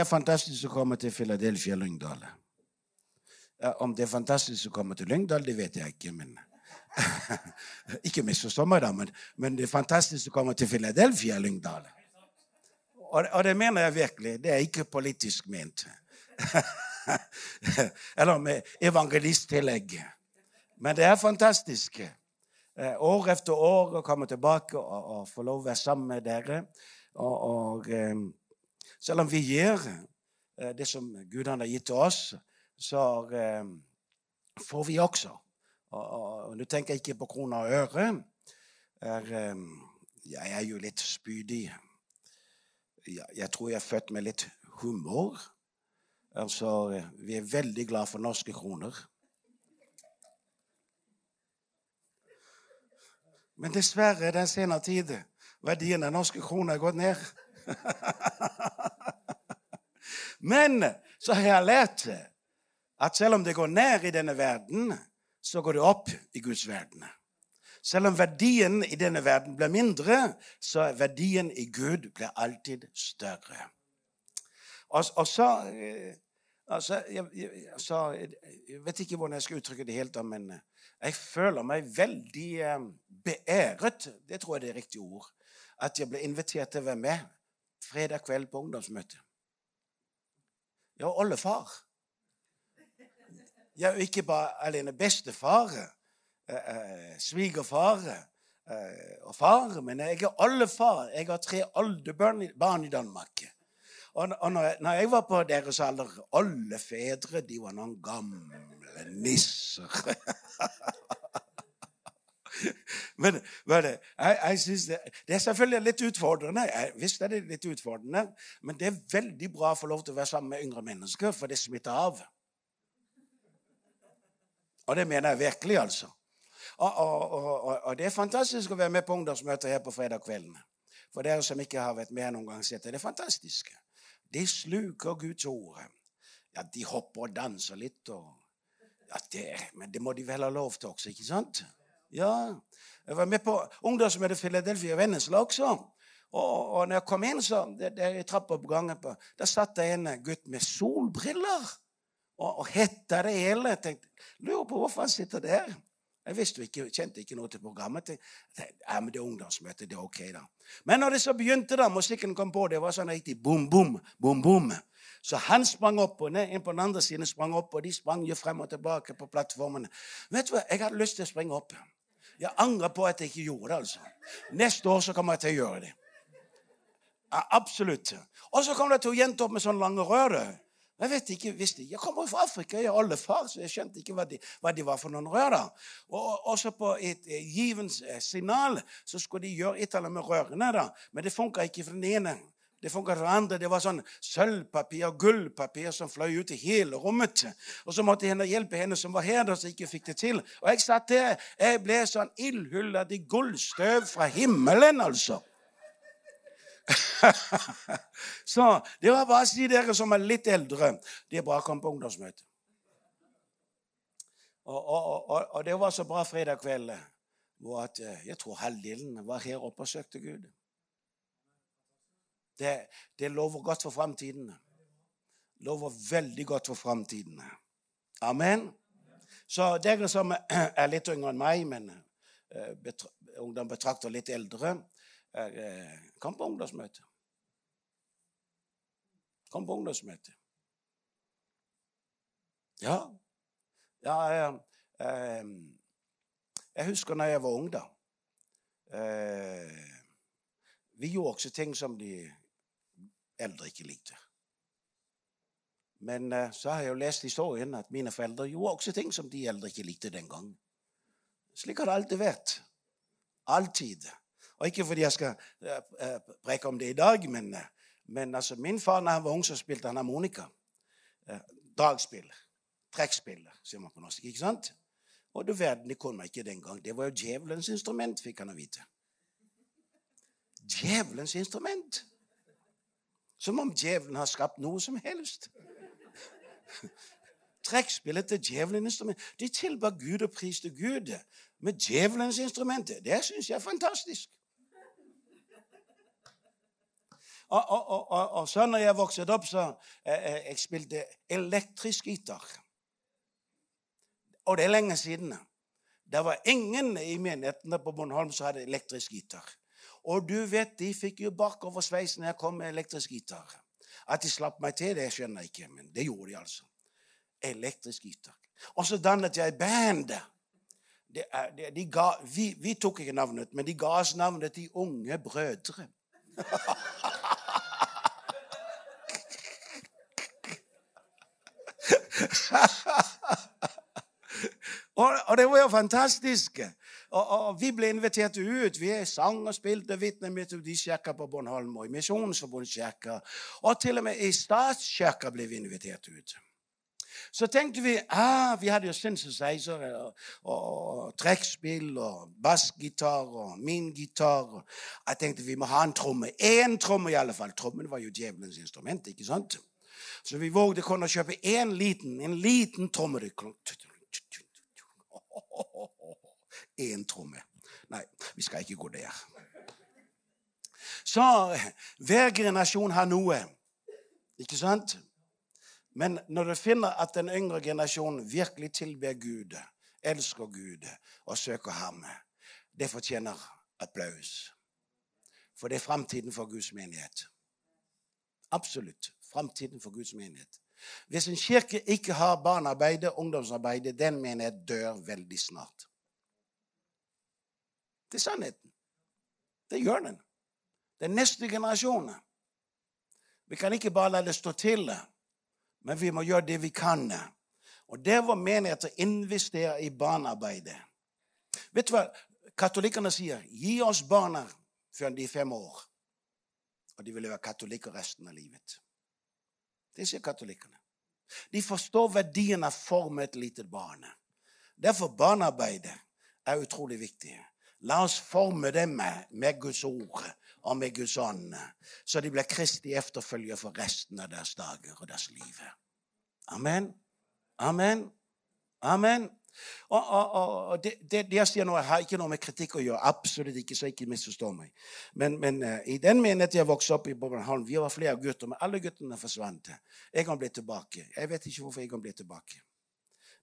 er fantastisk å komme til Philadelphia Lyngdal. Om det er fantastisk å komme til Lyngdal, det vet jeg ikke. men... ikke misforstå meg, da, men, men, det er fantastisk å komme til Philadelphia Lyngdal. Og, og det mener jeg virkelig. Det er ikke politisk ment. Eller med evangelisttillegg. Men det er fantastisk. Eh, år efter år å komme tilbake og, og, få lov å være sammen med dere. Og, og eh, selv om vi gir eh, det som Gud har gitt til oss, så får vi også. Og, nå tenker jeg ikke på kroner og øre. Er, jeg er jo litt spydig. Jeg tror jeg er født med litt humor. Altså, vi er veldig glad for norske kroner. Men dessverre, den senere tid, verdien av norske kroner er gått ned. Men så har jeg lært at selv om det går ned i denne verden, så går det opp i Guds verden. Selv om verdien i denne verden blir mindre, så er verdien i Gud blir alltid større. Og, og så eh, altså, jeg, jeg, så jeg, vet ikke hvordan jeg skal uttrykke det helt, men jeg føler meg veldig eh, beæret, det tror jeg det er riktig ord, at jeg ble invitert til å være med fredag kveld på ungdomsmøte. Er oldefar. Er ikke bare alene bestefar, eh, eh, svigerfar eh, og far, men jeg er oldefar. Jeg har tre oldebarn i Danmark. Og, og når, når, jeg, var på deres alder Oldefedre, de var noen gamle nisser. Men, men jeg, jeg synes det, det, er selvfølgelig litt utfordrende. Jeg, visst er det litt utfordrende, men det er veldig bra å få lov til å være sammen med yngre mennesker, for det smitter av. Og det mener jeg virkelig, altså. Og, og, og, og, det er fantastisk å være med på ungdomsmøter her på fredag kvelden. For dere som ikke har vært med noen gang, sett det. Det er fantastisk. De sluker Guds ord. Ja, de hopper og danser litt. Og, ja, det, men det må de vel ha lov til også, ikke sant? Ja, Jeg var med på ungdomsmøtet Philadelphia Vennesla også. Og, og når jeg kom inn, så, der, i trappa på der satt det en gutt med solbriller og, og hetta det hele. Jeg tenkte, Lurer på hvorfor han sitter der. Jeg visste ikke, kjente ikke noe til programmet. Tenkte, ja, men Det er ungdomsmøte, det er ok, da. Men når det så begynte, da, musikken kom på, det var sånn riktig bom-bom, bom-bom. Så han sprang opp, og en på den andre siden sprang opp, og de sprang jo frem og tilbake på plattformene. Vet du hva, Jeg hadde lyst til å springe opp. Jeg angrer på at jeg ikke gjorde det. altså. Neste år så kommer jeg til å gjøre det. Ja, absolutt. Og så kommer det å gjenta opp med sånne lange rør. Jeg vet ikke, visste, jeg kommer fra Afrika, jeg er oldefar, så jeg skjønte ikke hva de, hva de var for noen rør. da. Og også på et et givens eh, signal så skulle de gjøre et eller annet med rørene. da. Men det funka ikke for den ene. Det funka andre. Det var sånn sølvpapir og gullpapir som fløy ut i hele rommet. Og så måtte jeg hjelpe henne som var her, da, som ikke fikk det til. Og jeg satt der. Jeg ble sånn ildhullet i gullstøv fra himmelen, altså. så det var bare å si dere som er litt eldre, det er bra å komme på ungdomsmøte. Og, og, og, og, det var så bra fredag kveld hvor at eh, jeg tror halvdelen var her oppe og søkte Gud. Det, det lover godt for framtiden. Lover veldig godt for framtiden. Amen. Så dere som er litt yngre enn meg, men uh, betra ungdom betrakter litt eldre, uh, kom på ungdomsmøte. Kom på ungdomsmøte. Ja. ja jeg, uh, jeg husker når jeg var ung, da. vi gjorde også ting som de eldre ikke likte. Men uh, så har jeg jo lest historien at mine foreldre gjorde også ting som de eldre ikke likte den gang. Slik har det alltid vært. Alltid. Og ikke fordi jeg skal uh, preke om det i dag, men, men altså, min far da han var ung, så spilte han harmonika. dragspill. Trekkspill, sier man på norsk. ikke sant? Og du verden, det kunne man ikke den gang. Det var jo djevelens instrument, fikk han å vite. Djevelens instrument! Som om djevelen har skapt noe som helst. Trekkspillet til djevelens instrument. De tilba Gud og priste Gud med djevelens instrumenter. Det syns jeg er fantastisk. Og, og, og, og så når jeg vokste opp, så eh, eh, jeg spilte elektrisk gitar. Og det er lenge siden. Det var ingen i menighetene på Bornholm som hadde elektrisk gitar. Og du vet, de fikk jo bakover sveisen når jeg kom med elektrisk gitar. At de slapp meg til, det skjønner jeg ikke, men det gjorde de altså. Elektrisk gitar. Og så dannet jeg band. De, de, de ga, vi, vi, tok ikke navnet, men de ga oss navnet De unge brødre. og, og, det var jo fantastisk. Og, og, Vi ble invitert ut. Vi sang og spilte vitne metodistkirka på Bornholm og i Misjonsforbundskirka. Og til og med i statskirka ble vi invitert ut. Så tenkte vi ah, Vi hadde jo synthesizer og, og, og trekkspill og bassgitar og min gitar. Jeg tenkte vi må ha en tromme. Én tromme i alle fall. Trommen var jo djevelens instrument. ikke sant? Så vi vågde å kjøpe én liten, en liten tromme. Én tromme. Nei, vi skal ikke gå der. Så hver generasjon har noe. Ikke sant? Men når du finner at den yngre generasjonen virkelig tilber Gud, elsker Gud og søker ham, det fortjener applaus. For det er framtiden for Guds menighet. Absolutt framtiden for Guds menighet. Hvis en kirke ikke har barnearbeid, ungdomsarbeid, den menighet dør veldig snart. Er sannheten. Det gjør den. Den neste generasjonen. Vi kan ikke bare la det stå til men vi må gjøre det vi kan. Og der var å investere i barnearbeidet. Vet du hva katolikkene sier? Gi oss barna før de er fem år. Og de vil være katolikker resten av livet. Det sier katolikkene. De forstår verdien av formet forme et lite barn. Derfor barnearbeidet er utrolig viktig. La oss forme dem med Guds ord og med Guds ånd, så de blir Kristi efterfølger for resten av deres dager og deres liv. Amen. Amen. Amen. Og, og, og det, det, jeg sier nå, har ikke noe med kritikk å gjøre. Absolutt ikke, så ikke misforstå meg. Men, men uh, i den menigheten jeg vokste opp i Bornholm, vi var flere gutter, men alle guttene forsvant. Jeg kan bli tilbake. Jeg vet ikke hvorfor jeg kan bli tilbake.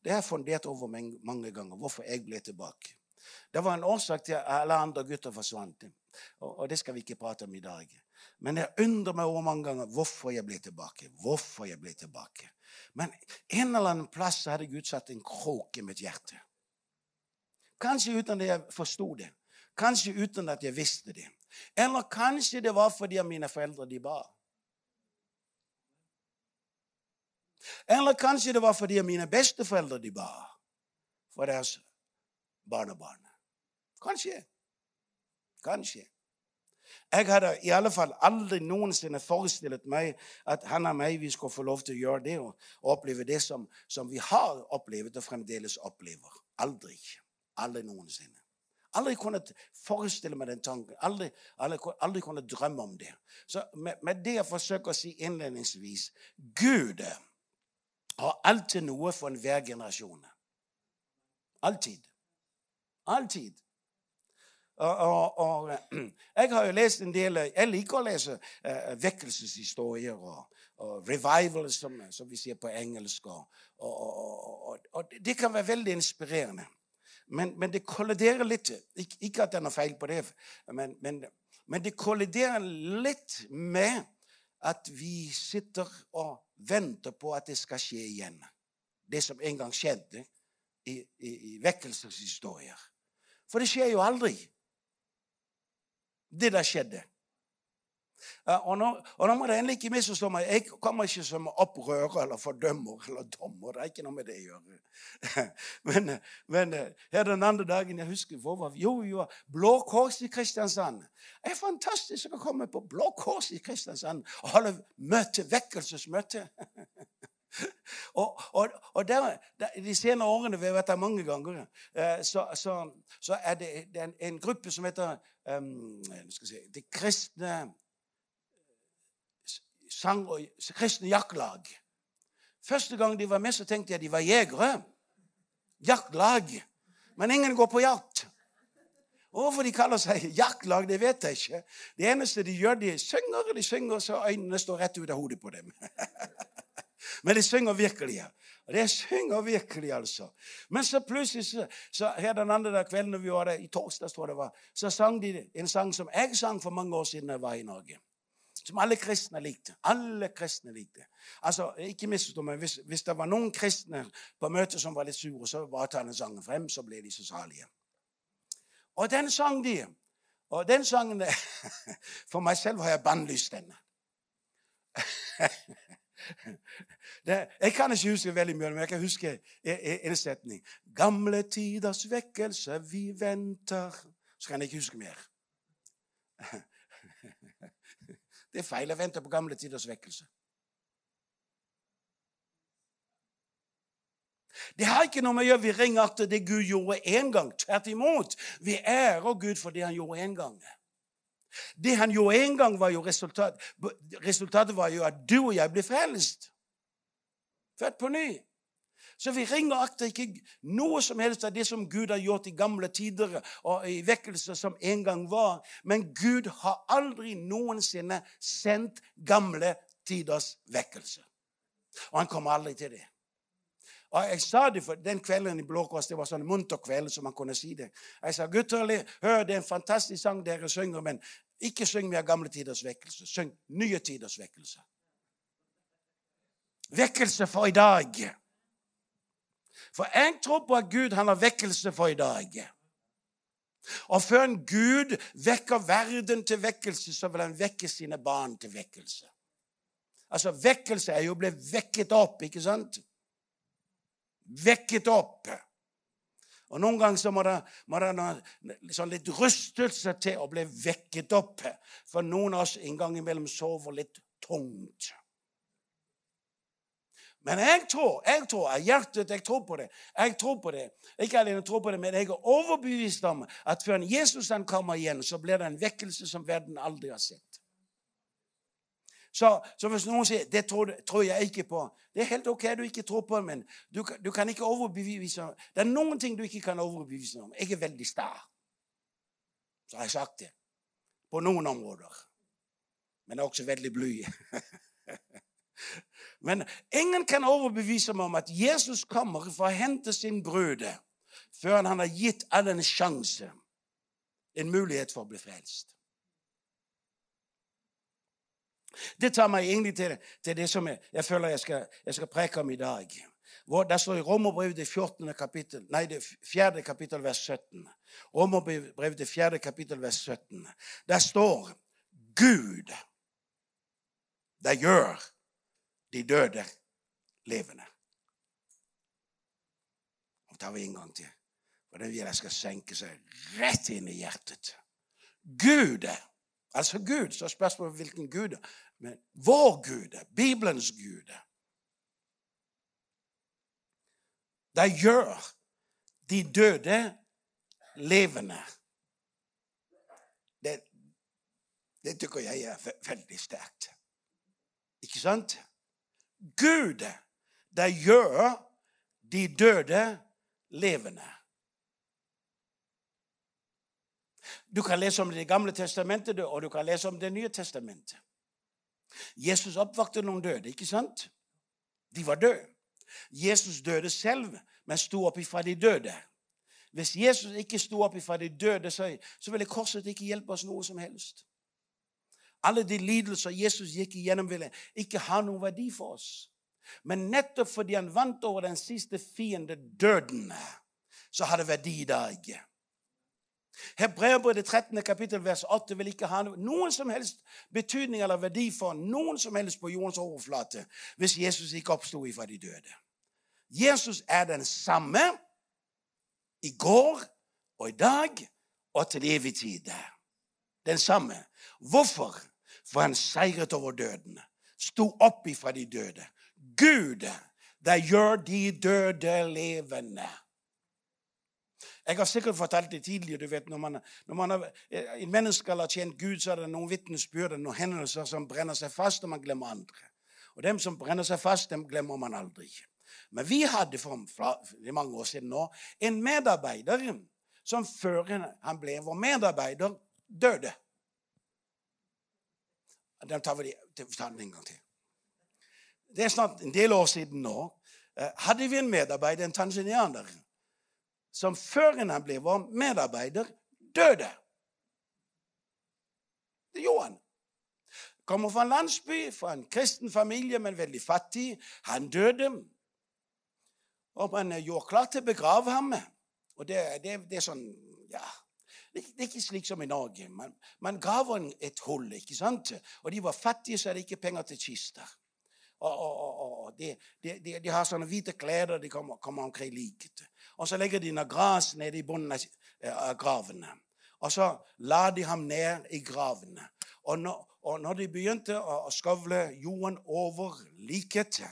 Det har jeg fundert over mange ganger, hvorfor jeg ble tilbake. Det var en årsak til at alle andre gutter forsvant. Og, og det skal vi ikke prate om i dag. Men jeg undrer meg over mange ganger hvorfor jeg ble tilbake. Hvorfor jeg ble tilbake. Men en eller annen plass hadde Gud satt en krok i mitt hjerte. Kanskje uten at jeg forsto det. Kanskje uten at jeg visste det. Eller kanskje det var fordi mine foreldre de ba. Eller kanskje det var fordi mine besteforeldre de ba for deres barnebarn. Kanskje. Kanskje. Jeg hadde i alle fall aldri noensinne forestilt meg at han og meg vi skulle få lov til å gjøre det og oppleve det som, som vi har opplevd og fremdeles opplever. Aldri. Aldri noensinne. Aldri kunnet forestille meg den tanken. Aldri, aldri, aldri kunnet drømme om det. Så med, med det jeg forsøker å si innledningsvis Gud har alltid noe for enhver generasjon. Alltid. Alltid. Og, og, og, jeg har jo lest en del Jeg liker å lese uh, vekkelseshistorier og, og revivals, som, som, vi sier på engelsk. Og, det kan være veldig inspirerende. Men, men det kolliderer litt ikke, ikke, at det er noe feil på det, men, men, men det kolliderer litt med at vi sitter og venter på at det skal skje igjen. Det som en gang skjedde i, i, i vekkelseshistorier. For det skjer jo aldri det der skjedde. Og nå, og nå må det endelig ikke misforstå meg. Jeg kommer ikke som opprører eller fordømmer eller dommer. Det er ikke noe med det å gjøre. Men, men her den andre dagen jeg husker hvor var vi? Jo, jo. Blå Kors i Kristiansand. Det er fantastisk å komme på Blå Kors i Kristiansand og holde møte, vekkelsesmøte. Og, og, og der, der, De senere årene, vi har vært der mange ganger, eh, så, så, så er det, det er en, gruppe som heter um, si, Det kristne sang og kristne jaktlag. Første gang de var med, så tenkte jeg de var jegere. Jaktlag. Men ingen går på jakt. Hvorfor de kaller seg jaktlag, det vet jeg ikke. Det eneste de gjør, de synger, de synger så øynene står rett ut av hodet på dem. Men de synger virkelig. Og det synger virkelig, altså. Men så plutselig, så, så her den andre der kvelden når vi var der, i torsdag, tror jeg det var, så sang de en sang som jeg sang for mange år siden jeg var i Norge. Som alle kristne likte. Alle kristne likte. Altså, Ikke misforstå meg. Hvis, hvis, det var noen kristne på møtet som var litt sure, så bare ta den sangen frem, så ble de så salige. Og den sang de. Og den sangen For meg selv har jeg bannlyst denne. Det, jeg kan ikke huske veldig mye, men jeg kan huske en setning. Gamle tiders vekkelse, vi venter Så kan jeg ikke huske mer. Det er feil. å vente på gamle tiders vekkelse. Det har ikke noe med å gjøre vi ringer etter det Gud gjorde én gang. Tvert imot. Vi ærer Gud for det han gjorde én gang. Det han gjorde én gang, var jo resultat, resultatet var jo at du og jeg ble frelst. Født på ny. Så vi ringer akter ikke noe som helst av det som Gud har gjort i gamle tider og i vekkelser som en gang var. Men Gud har aldri noensinne sendt gamle tiders vekkelse. Og han kommer aldri til det. Og Jeg sa det for den kvelden i Blå Kors, det var sånn munter kveld, som man kunne si det. Jeg sa gutter, hør, det er en fantastisk sang dere synger, men ikke syng mer gamle tiders vekkelse. Syng nye tiders vekkelse. Vekkelse for i dag. For jeg tror på at Gud han har vekkelse for i dag. Og før en Gud vekker verden til vekkelse, så vil han vekke sine barn til vekkelse. Altså, Vekkelse er jo å bli vekket opp, ikke sant? Vekket opp. Og Noen ganger så må det, må det sånn litt rystelse til å bli vekket opp. For noen av oss en gang imellom sover litt tungt. Men jeg tror, jeg tror, av hjertet jeg tror på det. Jeg tror på det. Ikke alene tror på det, men jeg er overbevist om at før Jesus han kommer igjen, så blir det en vekkelse som verden aldri har sett. Så, så hvis noen sier det tror, tror, jeg ikke på Det er helt ok du ikke tror på det, men du, du kan ikke overbevise om Det er noen ting du ikke kan overbevise om. Jeg er veldig sta. Så har jeg sagt det. På noen områder. Men jeg er også veldig bly. Men ingen kan overbevise meg om at Jesus kommer for å hente sin brud før han har gitt alle en sjanse, en mulighet for å bli frelst. Det tar meg egentlig til, til det som jeg, jeg føler jeg skal, jeg skal, preke om i dag. Hvor, der står i Romerbrevet det 14. kapittel, nei, det 4. kapittel, vers 17. Romerbrevet det 4. kapittel, vers 17. Der står Gud. Det gjør de døde levende. Og tar vi en gang til. For den vil jeg skal senke seg rett inn i hjertet. Gud, altså Gud, så spørsmålet hvilken Gud men vår Gud, Bibelens Gud. Det gjør de døde levende. Det, det tykker jeg er veldig sterkt. Ikke sant? Gud, det gjør de døde levende. Du kan lese om Det gamle testamentet, og du kan lese om Det nye testamentet. Jesus oppvakte noen døde, ikke sant? De var døde. Jesus døde selv, men sto opp ifra de døde. Hvis Jesus ikke sto opp ifra de døde, så ville korset ikke hjelpe oss noe som helst. Alle de lidelser Jesus gikk igjennom, ville ikke ha noen verdi for oss. Men nettopp fordi han vant over den siste fiende, døden, så har det verdi i dag. Hebreerbrevet 13. kapittel vers 8 vil ikke ha noen som helst betydning eller verdi for noen som helst på jordens overflate hvis Jesus ikke oppsto ifra de døde. Jesus er den samme i går og i dag og til evig tid. Den samme. Hvorfor? For han seiret over døden. Sto opp ifra de døde. Gud, det gjør de døde levende. Jeg har sikkert fortalt det tidligere. du vet, Når, man, når man har, eh, en menneske har tjent Gud, så er det noen vitnesbyrd, noen hendelser som brenner seg fast, og man glemmer andre. Og dem som brenner seg fast, dem glemmer man aldri. Men vi hadde for mange år siden nå en medarbeider som før han ble vår medarbeider, døde. Den tar vi tar den en gang til. Det er snart en del år siden nå. Eh, hadde vi en medarbeider, en tanzanianer, som før han ble vår medarbeider, døde. Det gjorde han. Kommer fra en landsby, fra en kristen familie, men veldig fattig. Han døde. Og man gjorde klart til å begrave ham. Og det, det, det er sånn Ja. Det, er ikke slik som i Norge. Man, man graver et hull, ikke sant? Og de var fattige, så er det ikke penger til kister. Og, og, og de, de, de, har sånne hvite klær, de kommer, kommer omkring liket. Og så legger de noe gras nede i bunnen av gravene. Og så la de ham ned i gravene. Og når, og når de begynte å skavle jorden over liket,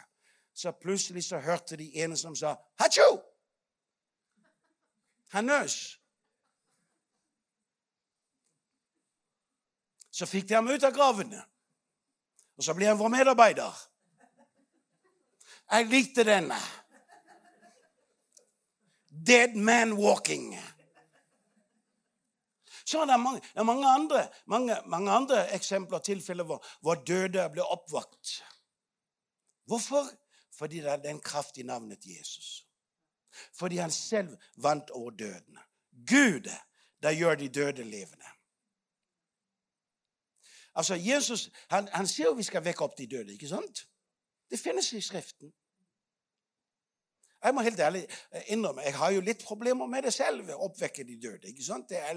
så plutselig så hørte de en som sa 'Hatsjo!' Han nøs. Så fikk de ham ut av gravene. Og så ble han vår medarbeider. Jeg likte denne. Dead man walking. Så er det mange, det er mange, andre, mange, mange andre, eksempler og tilfeller hvor, hvor døde blir oppvakt. Hvorfor? Fordi det er den kraft i navnet Jesus. Fordi han selv vant over døden. Gud, der gjør de døde levende. Altså, Jesus han, han sier jo vi skal vekke opp de døde. ikke sant? Det finnes i Skriften. Jeg må helt ærlig innrømme, jeg har jo litt problemer med det selv. å Oppvekke de døde. ikke sant? Det er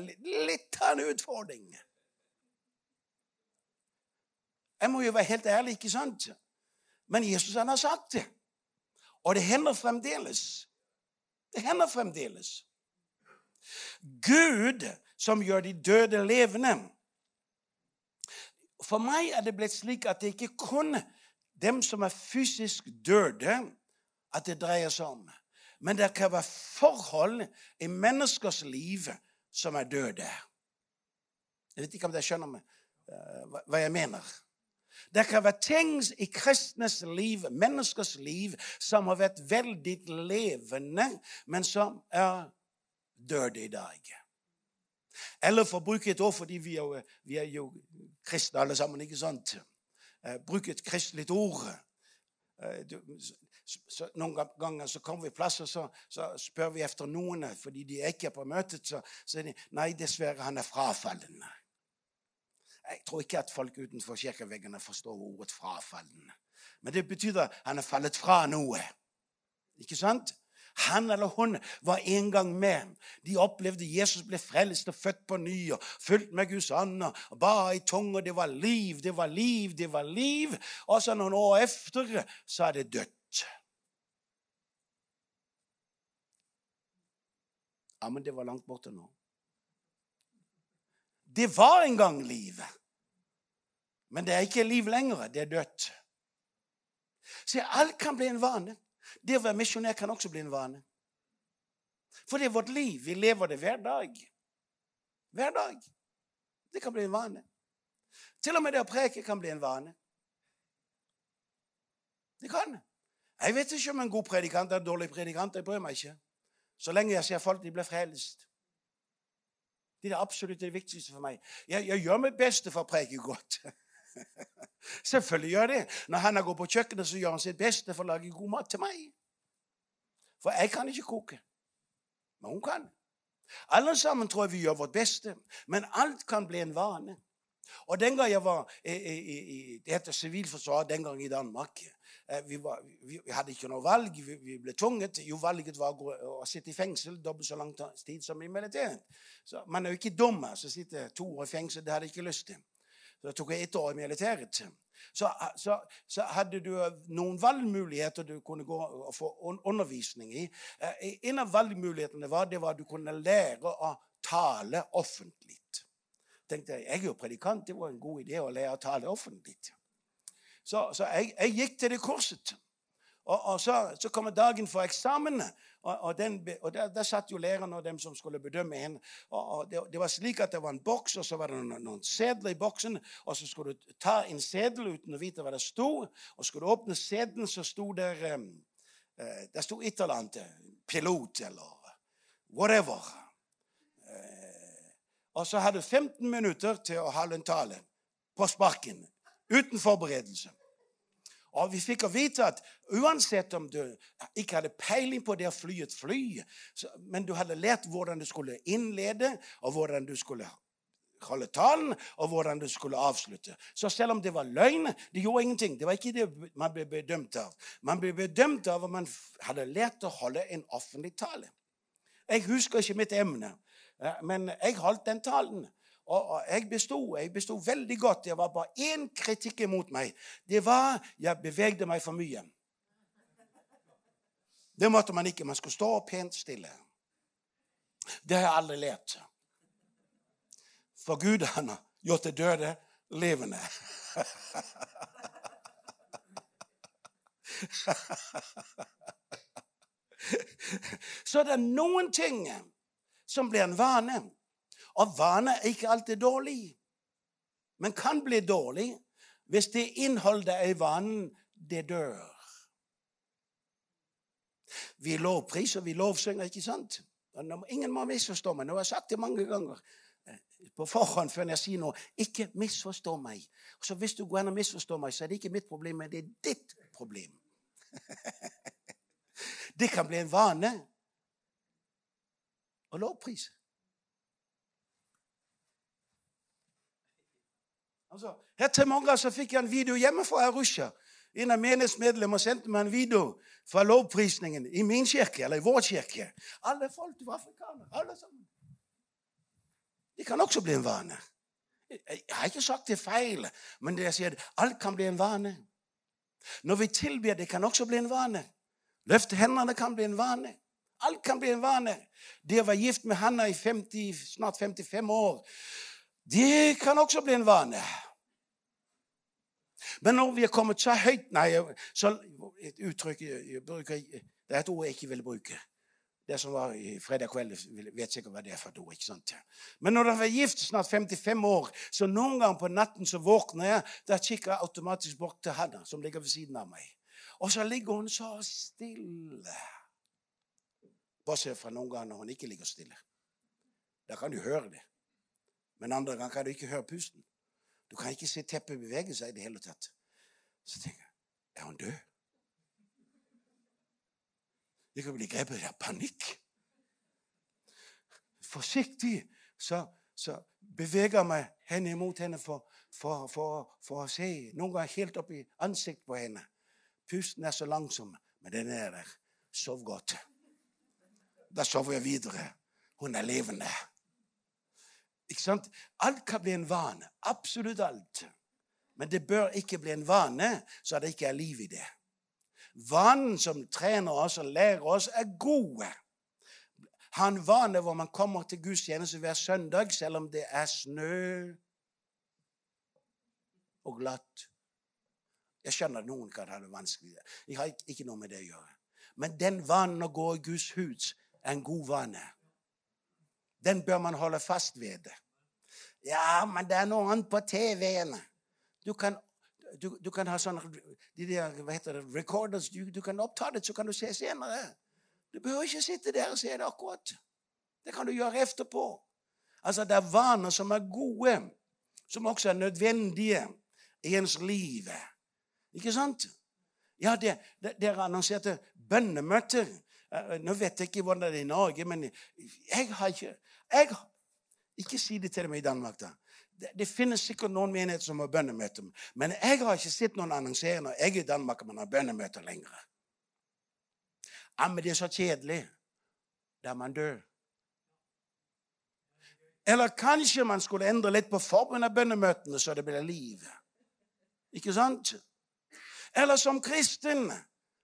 litt av en utfordring. Jeg må jo være helt ærlig, ikke sant? Men Jesus han har sagt det. Og det hender fremdeles. Det hender fremdeles. Gud som gjør de døde levende. For meg er det blitt slik at det ikke kun dem som er fysisk døde, at det dreier seg om. Men det kan være forhold i menneskers liv som er døde. Jeg vet ikke om dere skjønner meg, eh, hva jeg mener. Det kan være ting i kristnes liv, menneskers liv, som har vært veldig levende, men som er døde i dag. Eller for å bruke et ord, fordi vi er, jo, vi er jo kristne alle sammen, ikke sant? Eh, bruk et kristelig ord. Du, så noen ganger så kommer vi plasser, så, så spør vi etter noen, fordi de er ikke på møtet. Så sier de nei, dessverre, han er frafallen. Jeg tror ikke at folk utenfor kirkeveggene forstår ordet 'frafallen'. Men det betyr at han er fallet fra noe. Ikke sant? Han eller hun var en gang med. De opplevde Jesus ble frelst og født på ny og fulgt med Guds ånd og ba i tunger. Det var liv, det var liv, det var liv. Og så noen år etter så er det dødt. Ja, men det var langt borte nå. Det var en gang liv. Men det er ikke liv lenger. Det er dødt. Se, alt kan bli en vane. Det å være misjonær kan også bli en vane. For det er vårt liv. Vi lever det hver dag. Hver dag. Det kan bli en vane. Til og med det å preke kan bli en vane. Det kan. Jeg vet ikke om en god predikant er en dårlig predikant. Jeg bryr meg ikke. Så lenge jeg ser folk de blir frelst. Det er det absolutt det viktigste for meg. Jeg, jeg gjør mitt beste for å preke godt. Selvfølgelig gjør det. Når han går på kjøkkenet, så gjør han sitt beste for å lage god mat til meg. For jeg kan ikke koke. Men hun kan. Alle sammen tror jeg vi gjør vårt beste, men alt kan bli en vane. Og den gang jeg var i, i, i Det heter sivilforsvar den gang i Danmark. Eh, vi, var, vi, vi, hadde ikke noe valg. Vi, vi, ble tvunget. Jo, valget var å, gå, å sitte i fengsel dobbelt så lang tid som i militæret. Så Man er jo ikke dum. som altså, sitte to år i fengsel, det hadde jeg ikke lyst til. Så det tok ett år militæret. Så, så, så, hadde du noen valgmuligheter du kunne gå og få undervisning i. Eh, en av valgmulighetene var, det var at du kunne lære å tale offentlig. tenkte Jeg jeg er jo predikant, det var en god idé å lære å tale offentlig. Så, så jeg, jeg, gikk til det kurset. Og, og så, så kommer dagen for eksamen. Og, og, den, og der, der, satt jo læreren og dem som skulle bedømme henne. Og, det, det, var slik at det var en boks, og så var det noen, noen sedler i boksen. Og så skulle du ta en sedel uten å vite hva det sto. Og skulle du åpne sedelen, så sto der um, uh, Der sto et eller annet. Pilot eller whatever. Og så hadde du 15 minutter til å holde en tale på sparken. Uten forberedelse. Og vi fikk vite at uansett om du ikke hadde peiling på det å fly et fly, men du hadde lært hvordan du skulle innlede, og hvordan du skulle holde talen, og hvordan du skulle avslutte. Så selv om det var løgn, det gjorde ingenting. Det var ikke det man ble bedømt av. Man ble bedømt av om man hadde lært å holde en offentlig tale. Jeg husker ikke mitt emne, eh, men jeg holdt den talen. Og jeg besto. Jeg veldig godt. Det var bare én kritikk imot meg. Det var jeg bevegde meg for mye. Det måtte man ikke. Man skulle stå pent stille. Det har jeg aldri lært. For Gud har gjort det døde levende. Så det er noen ting som blir en vane. Og vane er ikke alltid dårlig, men kan bli dårlig hvis det innholdet i vanen, det dør. Vi lovpriser, vi lovsynger, ikke sant? Ingen må misforstå meg. Nå har jeg sagt det mange ganger eh, på forhånd før jeg sier noe. Ikke misforstå meg. Så Hvis du går inn og misforstår meg, så er det ikke mitt problem, men det er ditt problem. det kan bli en vane å lovprise. Her til mange så fikk jeg en video hjemmefra fra Arusha. En av menighetsmedlemmene sendte meg en video fra lovprisningen i min kirke, eller i vår kirke. Alle folk var afrikanere. alle sammen. Det kan også bli en vane. Jeg har ikke sagt det feil, men det jeg sier, alt kan bli en vane. Når vi tilber, det kan også bli en vane. Løfte hendene kan bli en vane. Alt kan bli en vane. Det å være gift med Hanna i 50, snart 55 år det kan også bli en vane. Men når vi er kommet så høyt Nei, så et uttrykk jeg bruker, Det er et ord jeg ikke vil bruke. Det som var i fredag kveld, vet sikkert hva det er for et ord. ikke sant? Men når jeg var gift snart 55 år, så noen ganger på natten så våkner jeg, da kikker jeg automatisk bort til Hanna, som ligger ved siden av meg. Og så ligger hun så stille. Bortsett fra noen ganger når hun ikke ligger stille. Da kan du høre det. Men andre ganger kan du ikke høre pusten. Du kan ikke se teppet bevege seg i det hele tatt. Så tenker jeg er hun død? Jeg kan bli grepet av panikk. Forsiktig så, så beveger jeg meg henne imot henne for, for, for, for, å se. Noen ganger helt opp i ansiktet på henne. Pusten er så langsom, men den er der. Sov godt. Da sover jeg videre. Hun er levende. Ikke sant? Alt kan bli en vane. Absolutt alt. Men det bør ikke bli en vane så det ikke er liv i det. Vanen som trener oss og lærer oss, er gode. En vane hvor man kommer til gudstjeneste hver søndag selv om det er snø og glatt. Jeg skjønner at noen kan ha det vanskelig. Jeg har ikke noe med det å gjøre. Men den vanen å gå i Guds hus er en god vane den bør man holde fast ved. Ja, men det er noe annet på TV-en. Du du, du kan ha sånne de der, hva heter det, recorders. Du, du, kan oppta det, så kan du se senere. Du behøver ikke sitte der og se det akkurat. Det kan du gjøre etterpå. Altså, Det er vaner som er gode, som også er nødvendige i ens liv. Ikke sant? Ja, Dere annonserte bønnemøter. Eh, nå vet jeg ikke hvordan det er i Norge, men jeg har ikke jeg, Ikke si det til dem i Danmark, da. Det, det finnes sikkert noen menigheter som har bønnemøter. Men jeg har ikke sett noen annonsere når jeg er i Danmark man har bønnemøter lenger. Ja, men det er så kjedelig. Da man dør. Eller kanskje man skulle endre litt på formen av bønnemøtene, så det blir liv. Ikke sant? Eller som kristen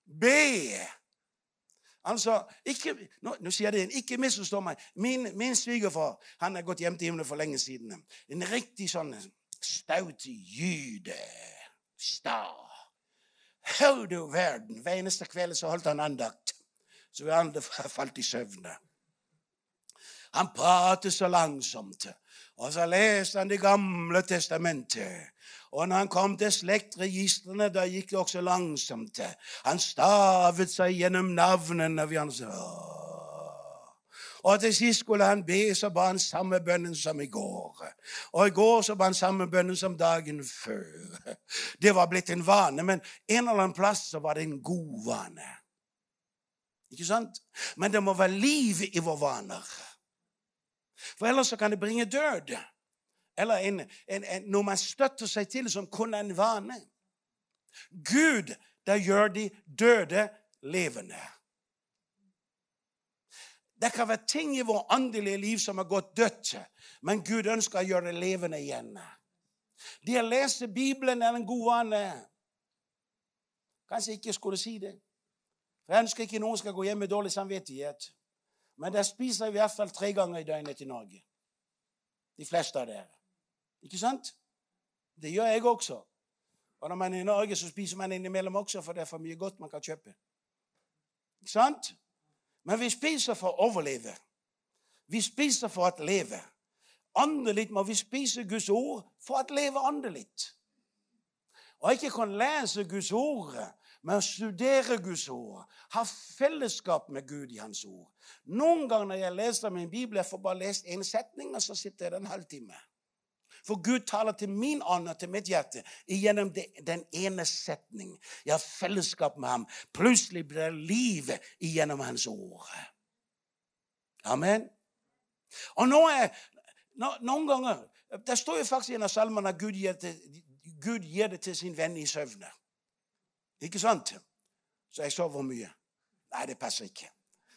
be Altså, ikke, nå, nå, sier jeg det, ikke misforstå meg. Min, min svigerfar han er gått hjem til himmelen for lenge siden. En riktig sånn staut jyde. Sta. Hør du verden. Hver eneste kveld så holdt han andakt. Så vi andre falt i søvne. Han pratet så langsomt. Og så leste han Det gamle testamentet. Og når han kom til slektregistrene, da gikk det også langsomt. Han stavet seg gjennom navnene. Og til sist skulle han be, så ba han samme bønnen som i går. Og i går så ba han samme bønnen som dagen før. Det var blitt en vane, men en eller annen plass så var det en god vane. Ikke sant? Men det må være liv i våre vaner. For ellers så kan det bringe død. Eller en, en, en, noe man støtter seg til som kun er en vane. Gud, der gjør de døde levende. Det kan være ting i vårt åndelige liv som har gått dødt, men Gud ønsker å gjøre det levende igjen. Det å lese Bibelen er en god vane. Kanskje ikke skulle si det. For Jeg ønsker ikke noen skal gå hjem med dårlig samvittighet. Men der spiser vi i hvert fall tre ganger i døgnet i Norge. De fleste av dere. Ikke sant? Det gjør jeg også. Og når man er i Norge, så spiser man innimellom også, for det er for mye godt man kan kjøpe. Ikke sant? Men vi spiser for å overleve. Vi spiser for å leve. Åndelig må vi spise Guds ord for å leve åndelig. Og ikke kan lese Guds ord, men studere Guds ord. Ha fellesskap med Gud i Hans ord. Noen ganger når jeg leser min bibel, jeg får bare lest én setning, og så sitter jeg en halvtime. For Gud taler til min ånd og til mitt hjerte gjennom den ene setning. Jeg har fellesskap med ham. Plutselig blir det liv gjennom hans ord. Amen. Og nå er, noen ganger Det står jo faktisk i en av salmene at Gud gir, til, Gud gir det til sin venn i søvne. Ikke sant? Så jeg sover mye. Nei, det passer ikke.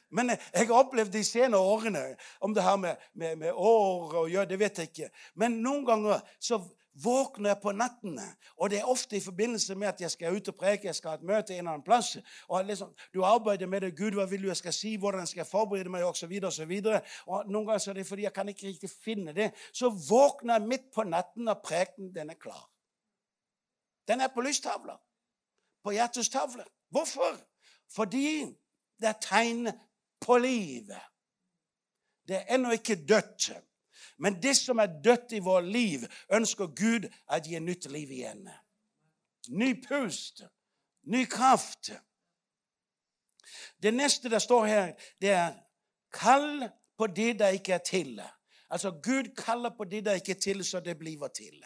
Men jeg har opplevd de senere årene Om det her med, med, med år og gjøre, det vet jeg ikke. Men noen ganger så våkner jeg på nattene. Og det er ofte i forbindelse med at jeg skal ut og preke, jeg skal ha et møte en eller annen plass. Og liksom, Du arbeider med det. 'Gud, hva vil du jeg skal si? Hvordan skal jeg forberede meg?' osv. Og, så videre, og, og noen ganger så er det fordi jeg kan ikke riktig finne det. Så våkner jeg midt på natten, og preken den er klar. Den er på lystavler. På hjertets tavle. Hvorfor? Fordi det er tegn på livet. Det er ennå ikke dødt. Men det som er dødt i vårt liv, ønsker Gud å gi nytt liv igjen. Ny pust, ny kraft. Det neste det står her, det er 'kall på det det ikke er til'. Altså, Gud kaller på det det ikke er til, så det blir til.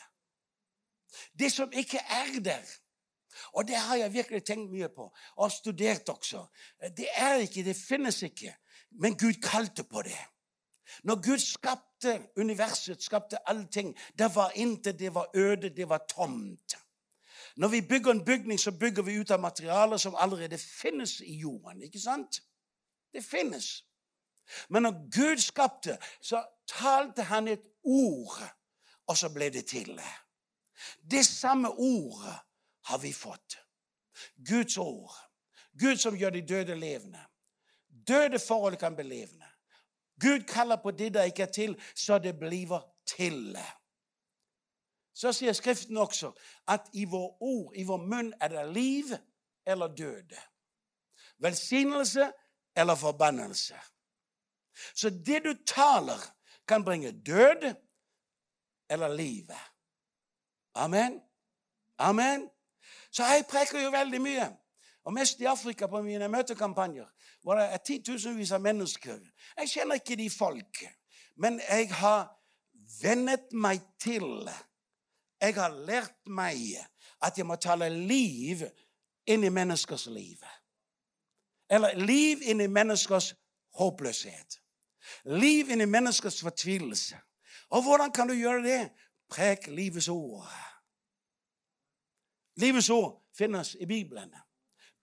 Det som ikke er der. Og det har jeg virkelig tenkt mye på og studert også. Det er ikke, det finnes ikke. Men Gud kalte på det. Når Gud skapte universet, skapte allting, det var intet, det var øde, det var tomt. Når vi bygger en bygning, så bygger vi ut av materialer som allerede finnes i jorden. ikke sant? Det finnes. Men når Gud skapte, så talte han et ord, og så ble det til. Det samme ordet har vi fått. Guds ord. Gud som gjør de døde levende. Døde forhold kan bli levende. Gud kaller på det det ikke er til, så det blir til. Så sier Skriften også at i vår ord, i vår munn, er det liv eller død. Velsignelse eller forbannelse. Så det du taler, kan bringe død eller liv. Amen. Amen. Så jeg preker jo veldig mye. Og mest i Afrika på mine møtekampanjer. Hvor det er titusenvis av mennesker. Jeg kjenner ikke de folk. Men jeg har vennet meg til Jeg har lært meg at jeg må tale liv inn i menneskers liv. Eller liv inn i menneskers håpløshet. Liv inn i menneskers fortvilelse. Og hvordan kan du gjøre det? Prek livets ord. Livets ord finnes i Bibelen.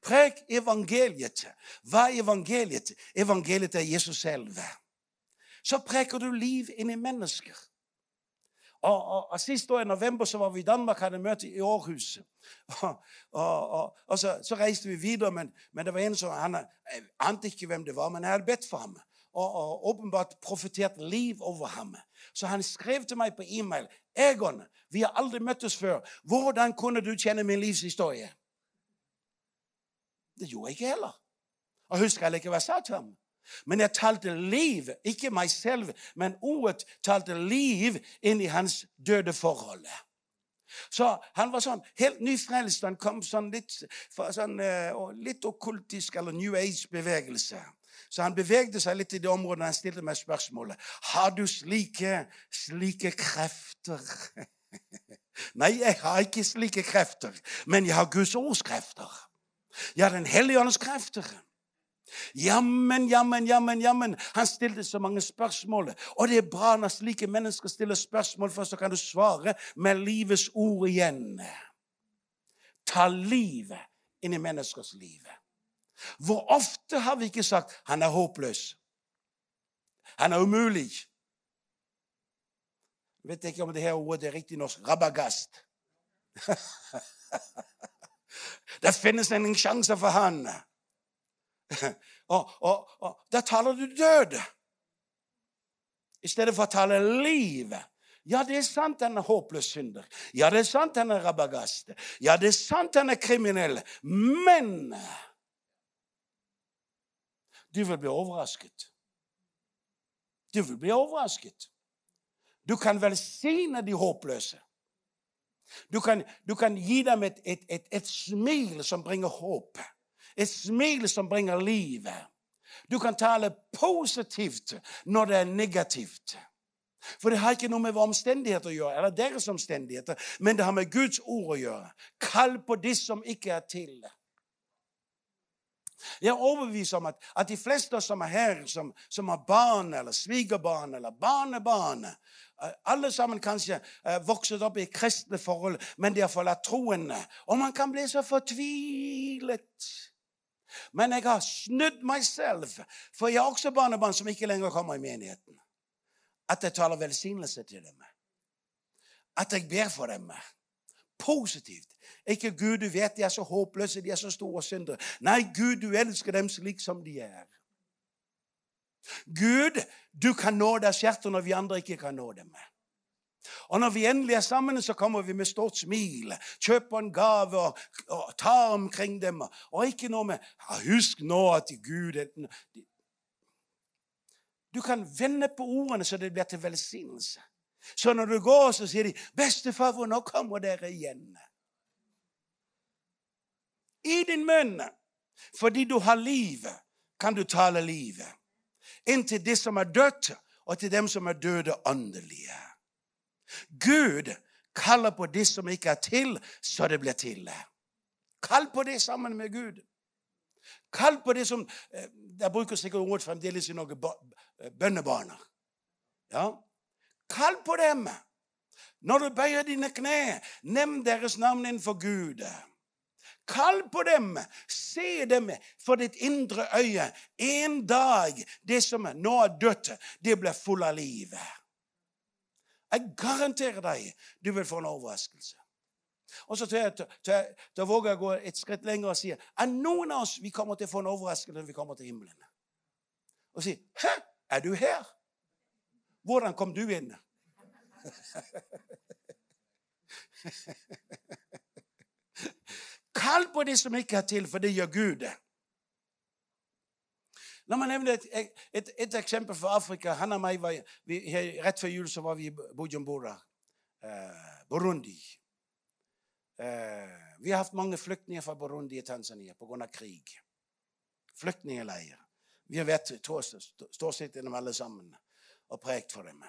Prek evangeliet. Hva er evangeliet? Evangeliet er Jesus selv. Så preker du liv inn i mennesker. Og, og, og Sist år i november så var vi i Danmark hadde møte i Århus. Og, og så, så, reiste vi videre, men, men, det var en som han jeg ante ikke hvem det var, men jeg hadde bedt for ham. Og, åpenbart profetert liv over ham. Så han skrev til meg på e-mail Egon, vi har aldri møttes før. Hvordan kunne du kjenne min livshistorie? Det gjorde jeg ikke heller. Og husker heller ikke hva jeg sa til ham. Men jeg talte liv, ikke meg selv, men ordet talte liv inn i hans døde forhold. Så han var sånn helt nyfrelst. Han kom sånn litt fra sånn, uh, litt okkultisk eller New Age-bevegelse. Så han bevegde seg litt i det området han stilte meg spørsmålet Har du slike, slike krefter. Nei, jeg har ikke slike krefter, men jeg har Guds ords krefter. Jeg har Den hellige ånds krefter. Jammen, jammen, jammen, jammen. Han stilte så mange spørsmål. Og det er bra når slike mennesker stiller spørsmål, for så kan du svare med livets ord igjen. Ta livet inn i menneskers liv. Hvor ofte har vi ikke sagt 'han er håpløs'? Han er umulig. Jeg vet ikke om det her ordet er riktig norsk. Rabagast. det finnes ingen sjanse for han. og, og, og da taler du død i stedet for å tale liv. Ja, det er sant han er håpløs synder. Ja, det er sant han er rabagast. Ja, det er sant han er kriminell. Men du vil bli overrasket. Du vil bli overrasket. Du kan velsigne de håpløse. Du kan, du kan gi dem et, et, et, et, smil som bringer håp. Et smil som bringer livet. Du kan tale positivt når det er negativt. For det har ikke noe med våre omstendigheter å gjøre, eller deres omstendigheter, men det har med Guds ord å gjøre. Kall på de som ikke er til. Jeg er overbevist om at, at de fleste som er her, som, som har barn eller svigerbarn eller barnebarn eh, Alle sammen kanskje uh, vokst opp i kristne forhold, men de har forlatt troen. Og man kan bli så fortvilet. Men jeg har snudd meg selv, for jeg har også barnebarn som ikke lenger kommer i menigheten. At jeg taler velsignelse til dem. At jeg ber for dem. Positivt. Ikke Gud, du vet de er så håpløse, de er så store syndere. Nei, Gud, du elsker dem slik som de er. Gud, du kan nå deres hjerter når vi andre ikke kan nå dem. Og når vi endelig er sammen, så kommer vi med stort smil, kjøper en gave og, og tar omkring dem. Og ikke noe med ja, 'Husk nå at Gud Du kan vende på ordene så det blir til velsignelse. Så når du går, så sier de 'Bestefar, nå kommer dere igjen?' I din munn. Fordi du har livet, kan du tale livet. Inntil de som er dødt, og til dem som er døde åndelige. Gud kaller på de som ikke er til, så det blir til. Kall på det sammen med Gud. Kall på det som Jeg Der bruker sikkert ord fremdeles i noen eh, bønnebaner. Ja. Kall på dem. Når du bøyer dine kne, nevn deres navn innenfor Gud. Kall på dem. Se dem for ditt indre øye. En dag, det som nå er dødt, det blir full av liv. Jeg garanterer deg du vil få en overraskelse. Og så da våger jeg gå et skritt lenger og si at noen av oss vi kommer til å få en overraskelse når vi kommer til himmelen. Og si 'Hæ, er du her?' Hvordan kom du inn? Kall på de som ikke er til, for det gjør Gud. La meg nevne et, et, et, eksempel fra Afrika. Han og meg var, vi, Rett før jul så var vi i Bujumbura, eh, Burundi. Eh, vi har hatt mange flyktninger fra Burundi og Tanzania pga. krig. Flyktningleirer. Vi har vært stort sett gjennom alle sammen og prekt for dem.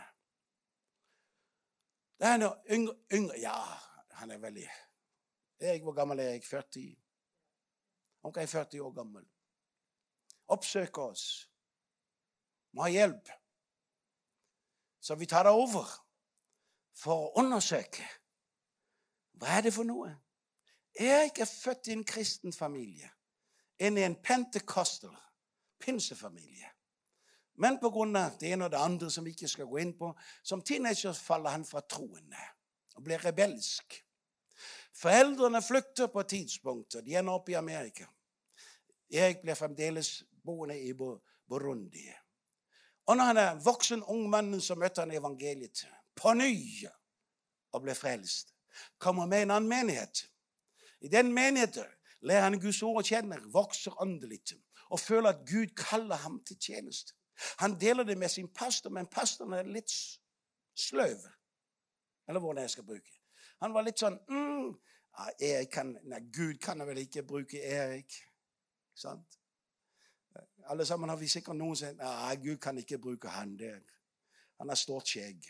Det er noe yngre, yngre Ja, han er veldig jeg, Hvor gammel er jeg? 40? Ok, 40 år gammel. Oppsøk oss. Må ha hjelp. Så vi tar det over for å undersøke hva er det for noe. Jeg er født i en kristen familie, inn i en pentecostal pinsefamilie. Men pga. det ene og det andre som vi ikke skal gå inn på, som teenager faller han fra troende og blir rebelsk. Foreldrene flykter på et tidspunkt, og De ender opp i Amerika. Erik blir fremdeles boende i Burundi. Og når han er voksen ung mann, så møter han evangeliet på ny og blir frelst. Kommer med en annen menighet. I den menigheten lærer han Guds ord og kjenner, vokser åndelig og føler at Gud kaller ham til tjeneste. Han deler det med sin pastor, men pastoren er litt sløv. Eller hvordan jeg skal bruke. Han var litt sånn mm, Erik kan, nei, Gud kan vel ikke bruke Erik. Sant? Alle sammen har vi sikkert noen som nei, Gud kan ikke bruke han. der. Han har stort skjegg.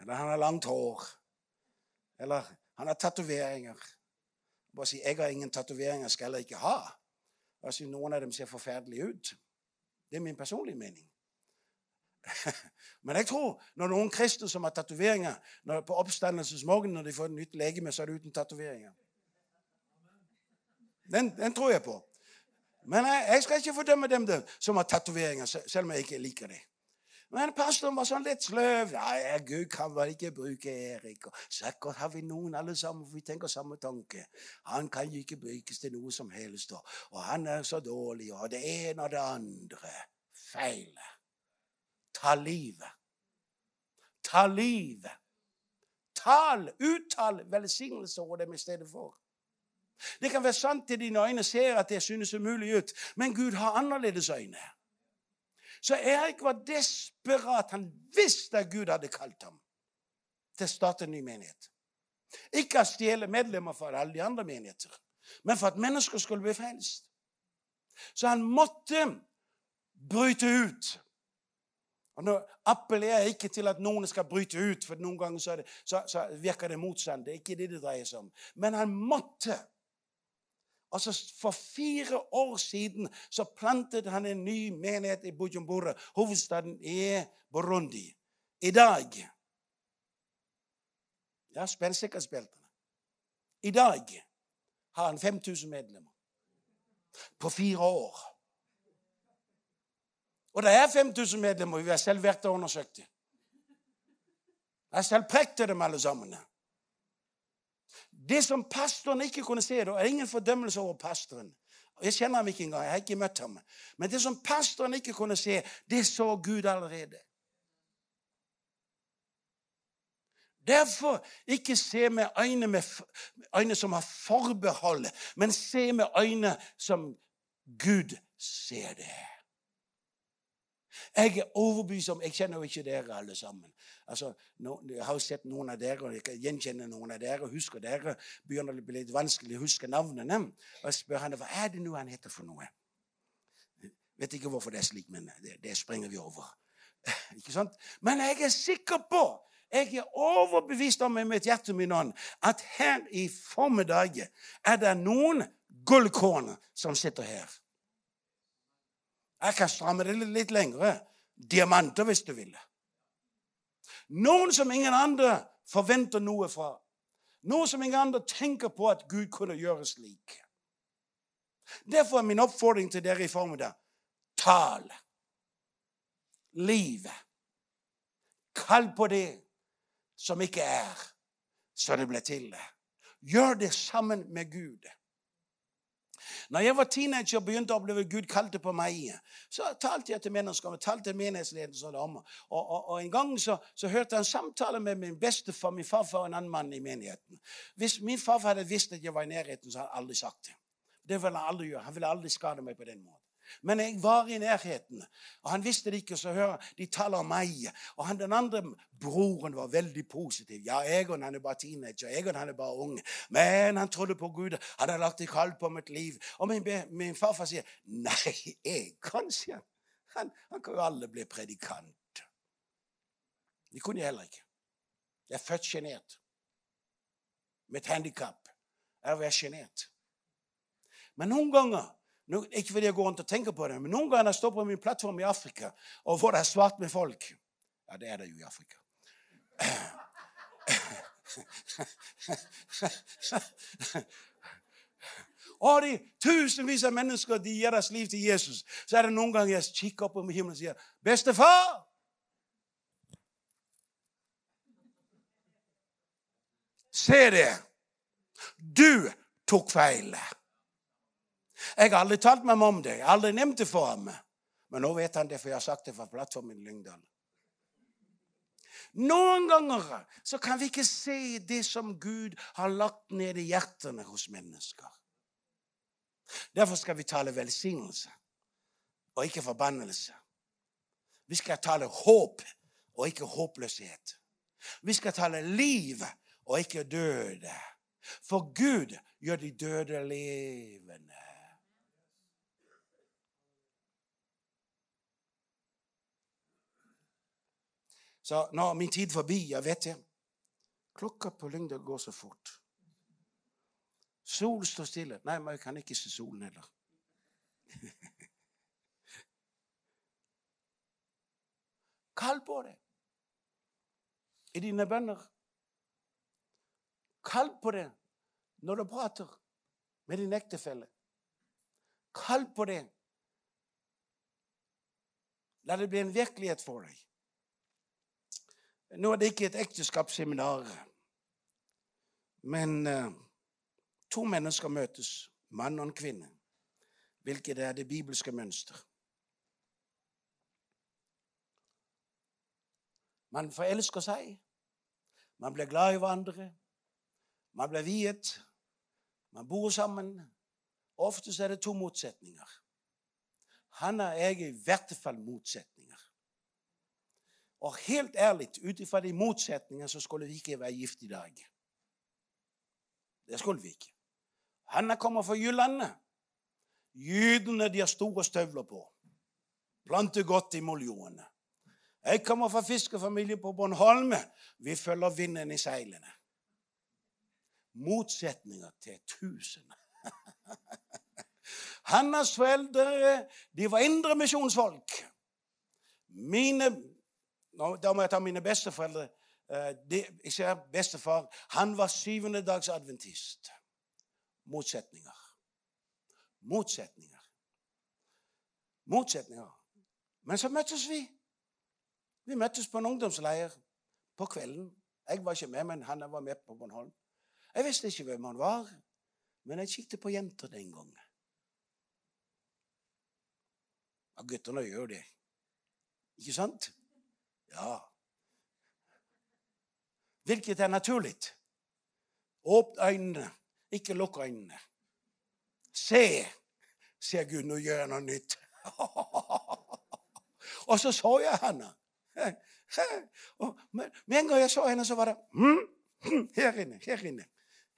Eller han har langt hår. Eller han har tatoveringer. Bare si 'jeg har ingen tatoveringer, skal heller ikke ha'. Altså, noen av dem ser forferdelige ut. Det er min personlige mening. Men jeg tror når noen kristne som har tatoveringer på oppstandelsesmorgen når de får et nytt legeme, så er det uten tatoveringer. Den, den, tror jeg på. Men jeg, jeg skal ikke fordømme dem som har tatoveringer, selv om jeg ikke liker det. Men pastoren var sånn litt sløv. Ja, Gud kan vel ikke bruke Erik. Og sikkert har vi noen alle sammen, for vi tenker samme tanke. Han kan jo ikke brukes til noe som helst. Og han er så dårlig, og det ene og det andre. Feil. Ta livet. Ta livet. Tal, uttal velsignelse over dem i stedet for. Det kan være sant i dine øyne ser at det synes umulig ut, men Gud har annerledes øyne. Så Erik var desperat. Han visste at Gud hadde kalt ham til å starte en ny menighet. Ikke å stjele medlemmer fra alle de andre menigheter, men for at mennesker skulle bli frelst. Så han måtte bryte ut. Og Nå appellerer jeg ikke til at noen skal bryte ut, for noen ganger så, det, så, så virker det motstand. Det er ikke det det dreier seg om. Men han måtte Altså For fire år siden så plantet han en ny menighet i Bujumbura, hovedstaden i Burundi. I dag Ja, spenn sikkerhetsbeltene. I dag har han 5000 medlemmer. På fire år. Og det er 5000 medlemmer. Vi har selv vært og undersøkt det. Jeg har selv prekte dem alle sammen. Det som pastoren ikke kunne se, det er ingen fordømmelse over pastoren. Jeg kjenner ham ikke engang. jeg har ikke møtt ham. Men det som pastoren ikke kunne se, det så Gud allerede. Derfor ikke se med øyne, med øyne som har forbehold, men se med øyne som Gud ser det. Jeg er overbevist om Jeg kjenner jo ikke dere alle sammen. Altså, no, jeg har jo sett noen av dere, og jeg kan gjenkjenne noen av dere. Husker dere begynner å bli litt vanskelig å huske navnene. Og jeg spør henne hva er det nå han heter for noe. Vet ikke hvorfor det er slik, men det, det springer vi over. Ikke sant? Men jeg er sikker på jeg er overbevist om i mitt hjerte min ånd at her i formiddag er det noen gullkorn som sitter her. Jeg kan stramme det litt lengre. Diamanter, hvis du vil. Noen som ingen andre forventer noe fra. Noe som ingen andre tenker på at Gud kunne gjøre slik. Derfor er min oppfordring til dere i formiddag tal. Livet. Kall på det som ikke er, så det blir til. Gjør det sammen med Gud. Når jeg var teenager og begynte å oppleve Gud kalte på meg, så talte jeg til mennesker, talte til som om. Og, og, og, en gang så, så, hørte jeg en samtale med min bestefar, min farfar og en annen mann i menigheten. Hvis min farfar hadde visst at jeg var i nærheten, så hadde han aldri sagt det. Det ville han aldri gjøre. Han ville aldri skade meg på den måten. Men jeg var i nærheten, og han visste det ikke. Så hører de taler om meg. Og han, den andre broren var veldig positiv. Ja, Egon han er bare teenager, Egon han er bare ung. Men han trodde på Gud. Han hadde lagt et kall på mitt liv. Og min, min farfar sier nei, Egon, sier han. han. Kan jo alle bli predikant. Det kunne jeg heller ikke. Jeg er født sjenert. Med et er Jeg være sjenert. Men noen ganger ikke fordi jeg går rundt og tenker på det, men noen ganger jeg står på min plattform i Afrika og får det svart med folk Ja, det er det jo i Afrika. Og de tusenvis av mennesker de gir deres liv til Jesus. Så er det noen ganger jeg kikker opp på himmelen og sier, 'Bestefar!' Se det! Du tok feil. Jeg har aldri talt med ham om det. Jeg har aldri nevnt det for ham. Men nå vet han det, for jeg har sagt det fra plattformen i Lyngdal. Noen ganger så kan vi ikke se det som Gud har lagt ned i hjertene hos mennesker. Derfor skal vi tale velsignelse og ikke forbannelse. Vi skal tale håp og ikke håpløshet. Vi skal tale liv og ikke døde. For Gud gjør de døde levende. Så nå er min tid forbi. Jeg vet det. Klokka på Lyngdal går så fort. Sol står stille. Nei, men jeg kan ikke se solen heller. Kall på det i dine bønner. Kall på det når du prater med din ektefelle. Kall på det. La det bli en virkelighet for deg. Nå er det ikke et ekteskapsseminar, men uh, to mennesker møtes, mann og en kvinne, hvilket er det bibelske mønster. Man forelsker seg, man blir glad i hverandre, man blir viet, man bor sammen. Oftest er det to motsetninger. Han og jeg er i hvert fall motsetninger. Og helt ærlig, ut ifra de motsetningene så skulle vi ikke være gift i dag. Det skulle vi ikke. Han kommer fra Jyllandet. Jydene de har store støvler på. Planter godt i moljordene. Jeg kommer fra fiskerfamilien på Bornholm. Vi følger vinden i seilene. Motsetninger til tusen. Hans foreldre de var indremisjonsfolk. Mine Da må jeg ta mine besteforeldre. Eh, jeg ser bestefar. Han var syvende dags adventist. Motsetninger. Motsetninger. Motsetninger. Men så møttes vi. Vi møttes på en ungdomsleir på kvelden. Jeg var ikke med, men han var med på Bornholm. Jeg visste ikke hvem han var, men jeg kikket på jenter den gangen. Ja, gutterne gjør det. Ikke sant? Ja. Hvilket er naturlig. Åpne øynene, ikke lukk øynene. Se, sier Gud, nå gjør jeg noe nytt. Og så så jeg henne. Og med en gang jeg så henne, så var det hm, Her inne, her inne,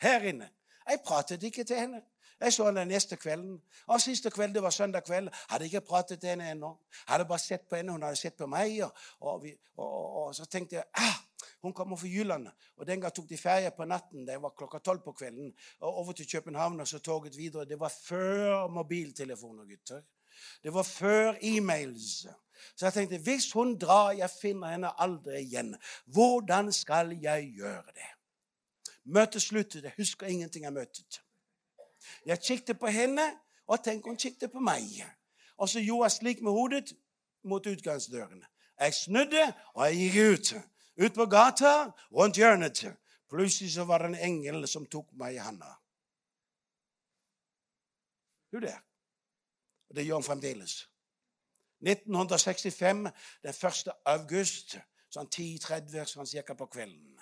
her inne. Jeg pratet ikke til henne. Jeg så henne neste kvelden. Og Siste kveld, det var søndag kveld, hadde ikke pratet til henne ennå. Hadde bare sett på henne, hun hadde sett på meg. Og, og, vi, og, og så tenkte jeg ah, hun kommer fra Jylland. Og Den gang tok de ferie på natten. Det var klokka tolv på kvelden. Og Over til København og så toget videre. Det var før mobiltelefoner, gutter. Det var før e-mails. Så jeg tenkte hvis hun drar, jeg finner henne aldri igjen. Hvordan skal jeg gjøre det? Møtet sluttet. Jeg husker ingenting av møtet. Jeg kikket på henne, og tenkte hun kikket på meg. Og så gjorde jeg slik med hodet mot utgangsdøren. Jeg snudde, og jeg gikk ut. Ut på gata, rundt hjørnet. Plutselig så var det en engel som tok meg i handa. Du der. Og det gjør han fremdeles. 1965, den 1. august, sånn 10.30 sånn cirka på kvelden.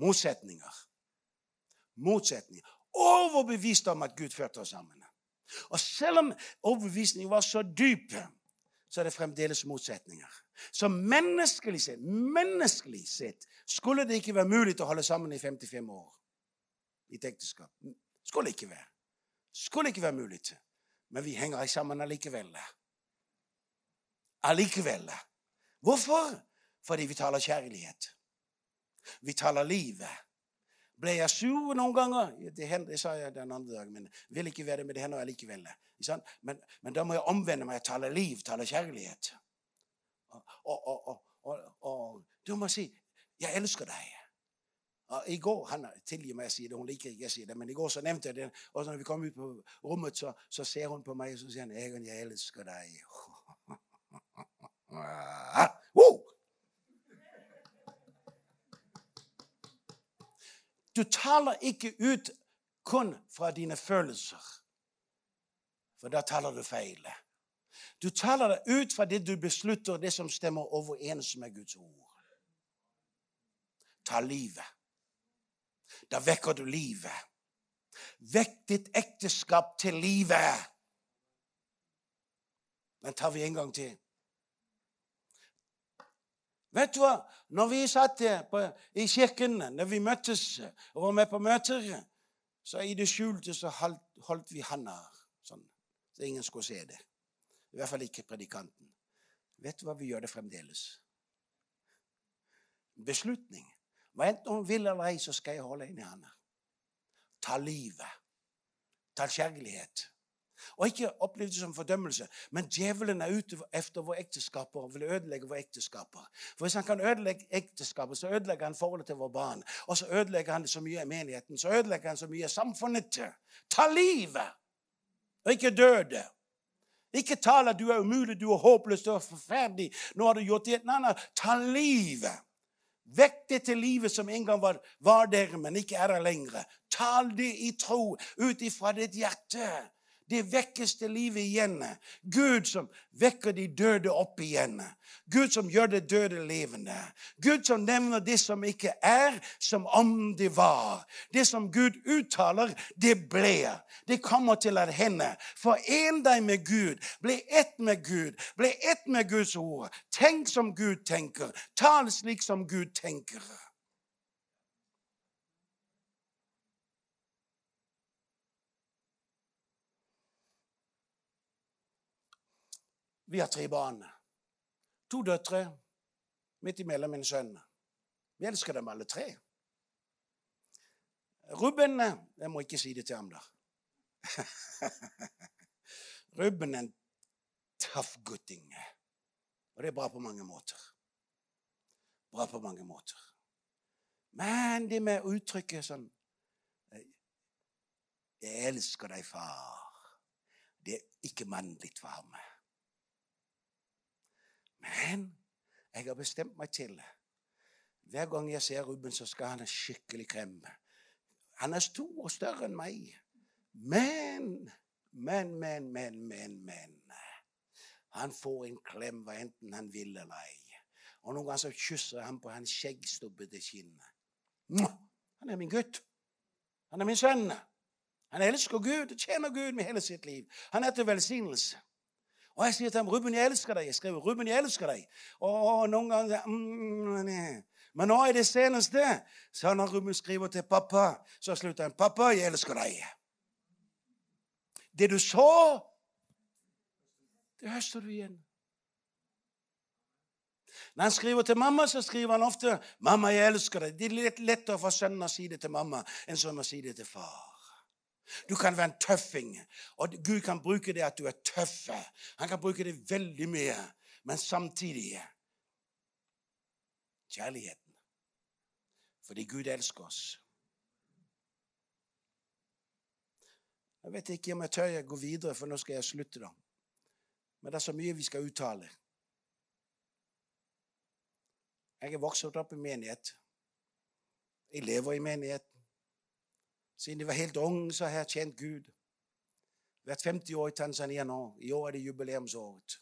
Motsetninger. Motsetninger. Overbevist om at Gud førte oss sammen. Og selv om overbevisningen var så dyp, så er det fremdeles motsetninger. Så menneskelig sett, menneskelig sett skulle det ikke være mulig å holde sammen i 55 år i et ekteskap. Skulle ikke være. Skulle ikke være mulig. Men vi henger sammen allikevel. Allikevel. Hvorfor? Fordi vi taler kjærlighet. Vi taler livet. Ble jeg sur noen ganger? Hender, det sa jeg den andre dagen, men vil ikke være men det hender allikevel. Men, men, da må jeg omvende meg og tale liv, tale kjærlighet. Og, og, og, og, du må si 'Jeg elsker deg'. I går han tilgir meg, å si det, hun liker ikke å si det, men i går så nevnte jeg det. Og når vi kom ut på rommet, så, så ser hun på meg og så sier hun, 'Egon, jeg elsker deg'. Du taler ikke ut kun fra dine følelser, for da taler du feil. Du taler det ut fra det du beslutter, det som stemmer overens med Guds ord. Ta livet. Da vekker du livet. Vekk ditt ekteskap til livet. Den tar vi en gang til. Vet du hva? Når vi satt på, i kirken, når vi møttes og var med på møter, så i det skjulte så holdt, holdt vi handa sånn, så ingen skulle se det. I hvert fall ikke predikanten. Vet du hva? Vi gjør det fremdeles. beslutning. Hva enten hun vil eller ei, så skal jeg holde henne i henne. Ta livet. Ta kjærlighet. Og ikke oppleve det som fordømmelse. Men djevelen er ute efter våre ekteskaper og vil ødelegge våre ekteskaper. For Hvis han kan ødelegge ekteskapet, så ødelegger han forholdet til våre barn. Og så ødelegger han så mye i menigheten. Så ødelegger han så mye i samfunnet. Ta livet, og ikke døde. Ikke tal at du er umulig, du er håpløs, du er forferdelig. Nå har du gjort det. Nei, nei, ta livet. Vekk det til livet som en gang var, var der, men ikke er der lenger. Tal det i tro ut ifra ditt hjerte. Det vekkes til livet igjen. Gud som vekker de døde opp igjen. Gud som gjør det døde levende. Gud som nevner det som ikke er, som om det var. Det som Gud uttaler, det ble. Det kommer til å hende. Foren deg med Gud. Bli ett med Gud. Bli ett med Guds ord. Tenk som Gud tenker. Tal slik som Gud tenker. Vi har tre barn. To døtre. Midt imellom en sønn. Vi elsker dem alle tre. Ruben Jeg må ikke si det til ham, da. Ruben er en tøff gutting. Og det er bra på mange måter. Bra på mange måter. Men det med uttrykket sånn 'Jeg elsker deg, far', det er ikke mannlig for ham. Men jeg har bestemt meg til Hver gang jeg ser Ruben, så skal han ha skikkelig krem. Han er stor og større enn meg. Men, men, men, men, men, men. Han får en klem hva enten han vil eller ei. Og noen ganger så kysser han på hans skjeggstubbete kinn. Han er min gutt. Han er min sønn. Han elsker Gud og tjener Gud med hele sitt liv. Han er til velsignelse. Og jeg sier til ham 'Ruben, jeg elsker deg'. Jeg skriver 'Ruben, jeg elsker deg'. Og, noen ganger mm, Men nå i det seneste, så når Ruben skriver til pappa, så slutter han 'Pappa, jeg elsker deg'. Det du så, det høster du igjen. Når han skriver til mamma, så skriver han ofte 'Mamma, jeg elsker deg'. Det er litt lettere for sønnen å si det til mamma enn sønnen å si det til far. Du kan være en tøffing, og Gud kan bruke det at du er tøff. Han kan bruke det veldig mye, men samtidig kjærligheten. Fordi Gud elsker oss. Jeg vet ikke om jeg tør å gå videre, for nå skal jeg slutte. da. Men det er så mye vi skal uttale. Jeg er vokst opp i menighet. Jeg lever i menighet. Siden de var helt unge, så har jeg tjent Gud. Vært 50 år i Tanzania nå. I år er det jubileumsåret.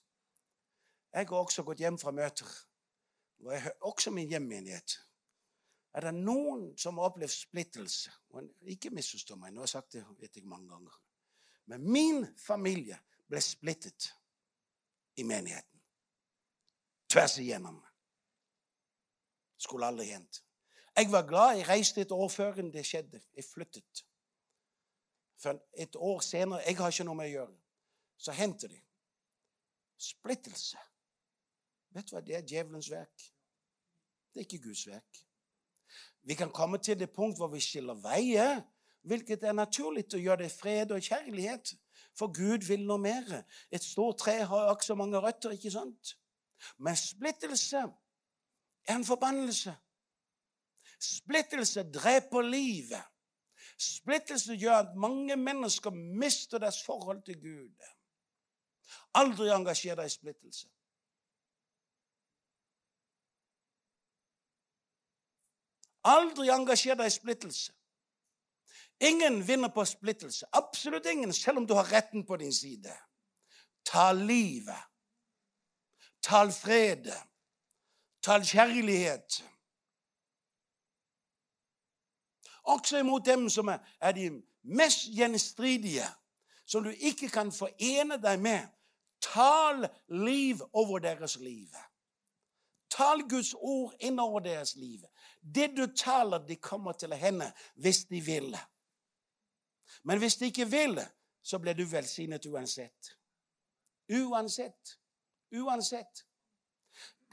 Jeg har også gått hjem fra møter. Og jeg har også min hjemmenighet. Er det noen som har opplevd splittelse? Ikke misforstå meg, nå har jeg sagt det vet jeg mange ganger. Men min familie ble splittet i menigheten. Tvers igjennom. Skulle aldri hendt. Jeg var glad. Jeg reiste et år før det skjedde. Jeg flyttet. For et år senere Jeg har ikke noe med å gjøre. Så hendte det. Splittelse. Vet du hva? Det er djevelens verk. Det er ikke Guds verk. Vi kan komme til det punkt hvor vi skiller veier, hvilket er naturlig å gjøre det fred og kjærlighet. For Gud vil noe mer. Et stort tre har også mange røtter, ikke sant? Men splittelse er en forbannelse. Splittelse dreper livet. Splittelse gjør at mange mennesker mister deres forhold til Gud. Aldri engasjer deg i splittelse. Aldri engasjer deg i splittelse. Ingen vinner på splittelse. Absolutt ingen, selv om du har retten på din side. Tal livet. Tal fred. Tal kjærlighet. Også imot dem som er de mest gjenstridige, som du ikke kan forene deg med. Tal liv over deres liv. Tal Guds ord innover deres liv. Det du taler, de kommer til å hende hvis de vil. Men hvis de ikke vil, så blir du velsignet uansett. Uansett. Uansett.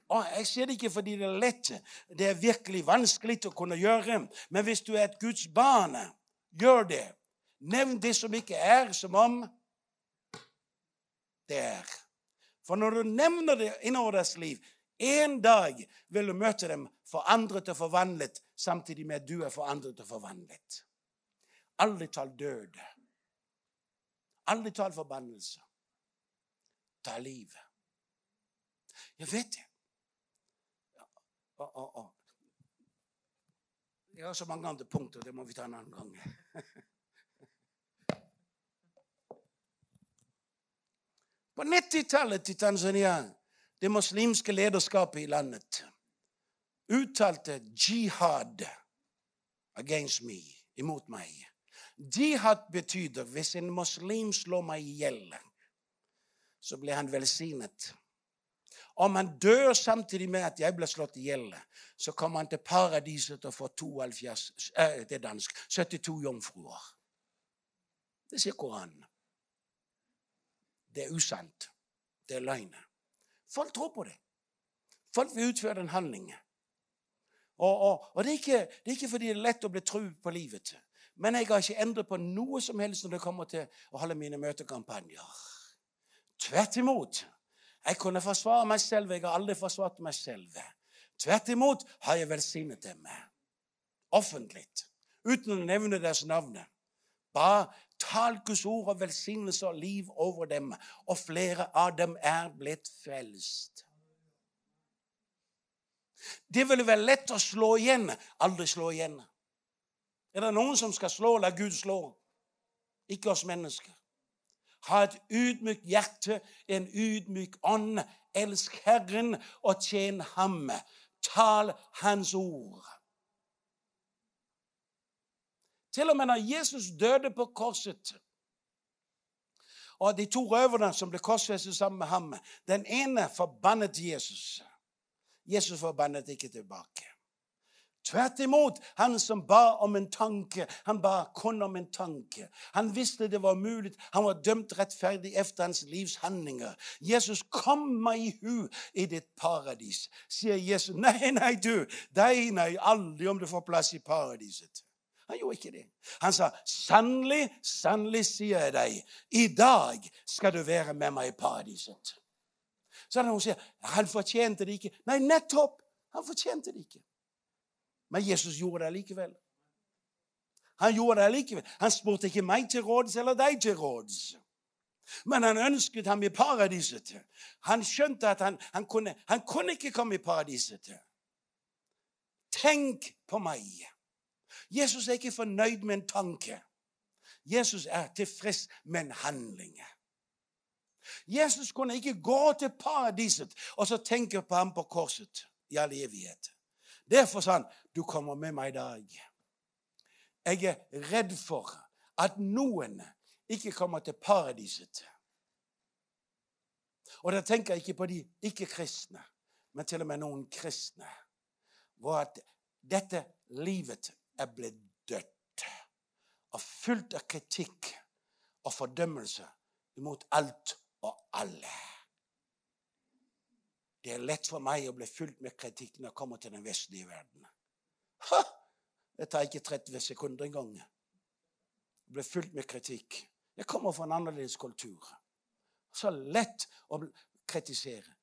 Og Jeg sier det ikke fordi det er lett. Det er virkelig vanskelig å kunne gjøre. Men hvis du er et Guds barn, gjør det. Nevn det som ikke er, som om det er. For når du nevner det innover deres liv, en dag vil du møte dem forandret og forvandlet, samtidig med at du er forandret og forvandlet. Aldri tal død. Aldri tal forbannelse. Ta livet. Jeg vet det. Å, å, å. Jeg har så mange andre punkter. Det må vi ta en annen gang. På 90-tallet i Tanzania, det muslimske lederskapet i landet, uttalte jihad against me, imot meg. Jihad betyr hvis en muslim slår meg i hjel, så blir han velsignet. Om han dør samtidig med at jeg blir slått i hjel, så kommer han til paradiset og får 72, eh, det er dansk, 72 jomfruer. Det sier Koranen. Det er usant. Det er løgn. Folk tror på det. Folk vil utføre den handlingen. Og, og, og det, er ikke, det, er ikke, fordi det er lett å bli truet på livet. Men jeg har ikke endret på noe som helst når det kommer til å holde mine møtekampanjer. Tvert imot. Jeg kunne forsvare meg selv. Jeg har aldri forsvart meg selv. Tvert imot har jeg velsignet dem offentlig, uten å nevne deres navn. Bare tal Guds ord og velsignelse og liv over dem, og flere av dem er blitt frelst. Det ville være lett å slå igjen, aldri slå igjen. Er det noen som skal slå, la Gud slå. Ikke oss mennesker. Ha et ydmykt hjerte, en ydmyk ånd. Elsk Herren og tjen Ham. Tal Hans ord. Til og med når Jesus døde på korset og de to røverne som ble korsfestet sammen med ham, den ene forbannet Jesus. Jesus forbannet ikke tilbake. Tvert imot, han som ba om en tanke, han ba kun om en tanke. Han visste det var mulig. Han var dømt rettferdig efter hans livs handlinger. Jesus, kom meg i hu i ditt paradis, sier Jesus. Nei, nei, du, deg, nei, aldri om du får plass i paradiset. Han gjorde ikke det. Han sa, 'Sannelig, sannelig sier jeg deg, i dag skal du være med meg i paradiset.' Så er det noen som sier, 'Han fortjente det ikke.' Nei, nettopp! Han fortjente det ikke. Men Jesus gjorde det likevel. Han gjorde det likevel. Han spurte ikke meg til råds eller deg til råds. Men han ønsket ham i paradiset. Han skjønte at han, han, kunne, han kunne ikke komme i paradiset. Tenk på meg. Jesus er ikke fornøyd med en tanke. Jesus er tilfreds med en handling. Jesus kunne ikke gå til paradiset og så tenke på ham på korset i all evighet. Derfor sa han, 'Du kommer med meg i dag'. Jeg er redd for at noen ikke kommer til paradiset. Og da tenker jeg ikke på de ikke-kristne, men til og med noen kristne. Hvor at dette livet er blitt dødt og fullt av kritikk og fordømmelse imot alt og alle. Det er lett for meg å bli fulgt med kritikk når jeg kommer til den vestlige verden. Ha! Det tar ikke 30 sekunder engang. Jeg blir fulgt med kritikk. Jeg kommer fra en annerledes kultur. Så lett å kritisere.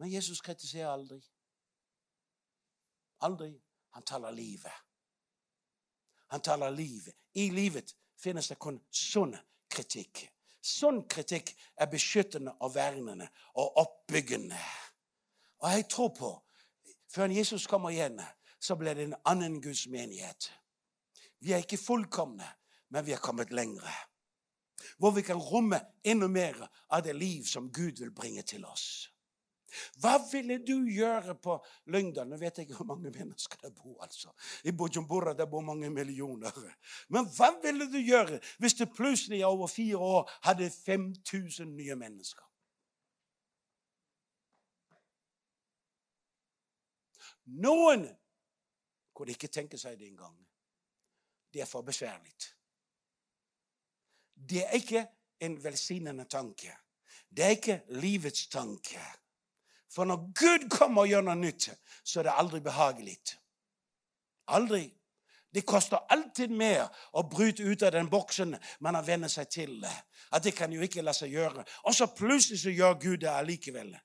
Men Jesus kritiserer aldri. Aldri. Han taler livet. Han taler livet. I livet finnes det kun sånn kritikk. Sånn kritikk er beskyttende og vernende og oppbyggende. Og jeg tror på før Jesus kommer igjen, så blir det en annen Guds menighet. Vi er ikke fullkomne, men vi er kommet lengre. Hvor vi kan romme enda mer av det liv som Gud vil bringe til oss. Hva ville du gjøre på Lyngdal? Nå vet jeg ikke hvor mange mennesker det bor. altså. I Bujumbura det bor mange millioner. Men hva ville du gjøre hvis du plutselig over fire år hadde 5000 nye mennesker? Noen kunne ikke tenke seg det engang. Det er for besværlig. Det er ikke en velsignende tanke. Det er ikke livets tanke. For når Gud kommer og gjør noe nytt, så er det aldri behagelig. Aldri. Det koster alltid mer å bryte ut av den boksen man har vennet seg til. At det kan jo ikke la seg gjøre. Og så plutselig så gjør Gud det allikevel.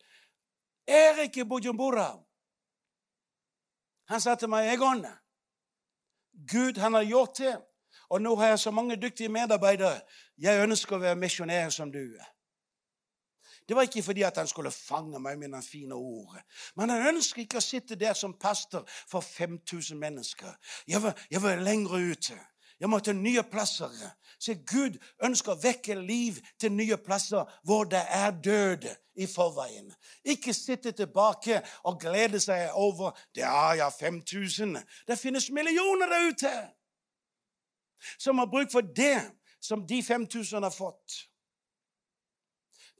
Erik i Bujumbura, han sa til meg Egon, Gud han har gjort det. Og nå har jeg så mange dyktige medarbeidere. Jeg ønsker å være misjonær som du. Det var ikke fordi at han skulle fange meg med noen fine ord. Men han ønsker ikke å sitte der som pastor for 5000 mennesker. Jeg var, jeg var lenger ute. Jeg må til nye plasser. Så Gud ønsker å vekke liv til nye plasser hvor det er død i forveien. Ikke sitte tilbake og glede seg over det er ja 5000. Det finnes millioner der ute som har bruk for det som de 5000 har fått.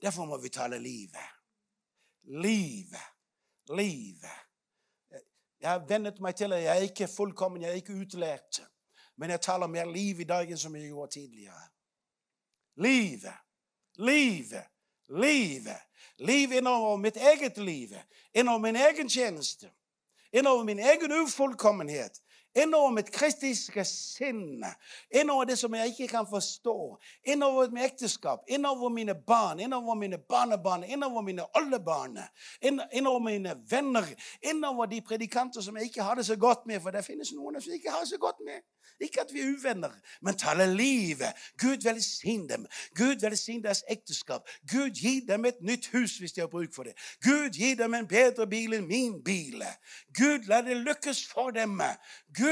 Derfor må vi tale livet. Livet. Livet. Jeg har vennet meg til at jeg er ikke fullkommen, jeg er ikke utlært. Men jeg taler mer liv i dag enn som jeg gjorde tidligere. Livet. Livet. Livet. Liv innover mitt eget liv, innover min egen tjeneste, innover min egen ufullkommenhet, innover mitt kristiske sinn, innover det som jeg ikke kan forstå, innover mitt ekteskap, innover mine barn, innover mine barnebarn, innover mine oldebarn, innover mine venner, innover de predikanter som jeg ikke har det så godt med, for det finnes noen som ikke har det så godt med. Ikke at vi er uvenner, men tale livet. Gud velsign dem. Gud velsign deres ekteskap. Gud gi dem et nytt hus hvis de har bruk for det. Gud gi dem en bedre bil enn min bil. Gud, la det lykkes for dem. Gud!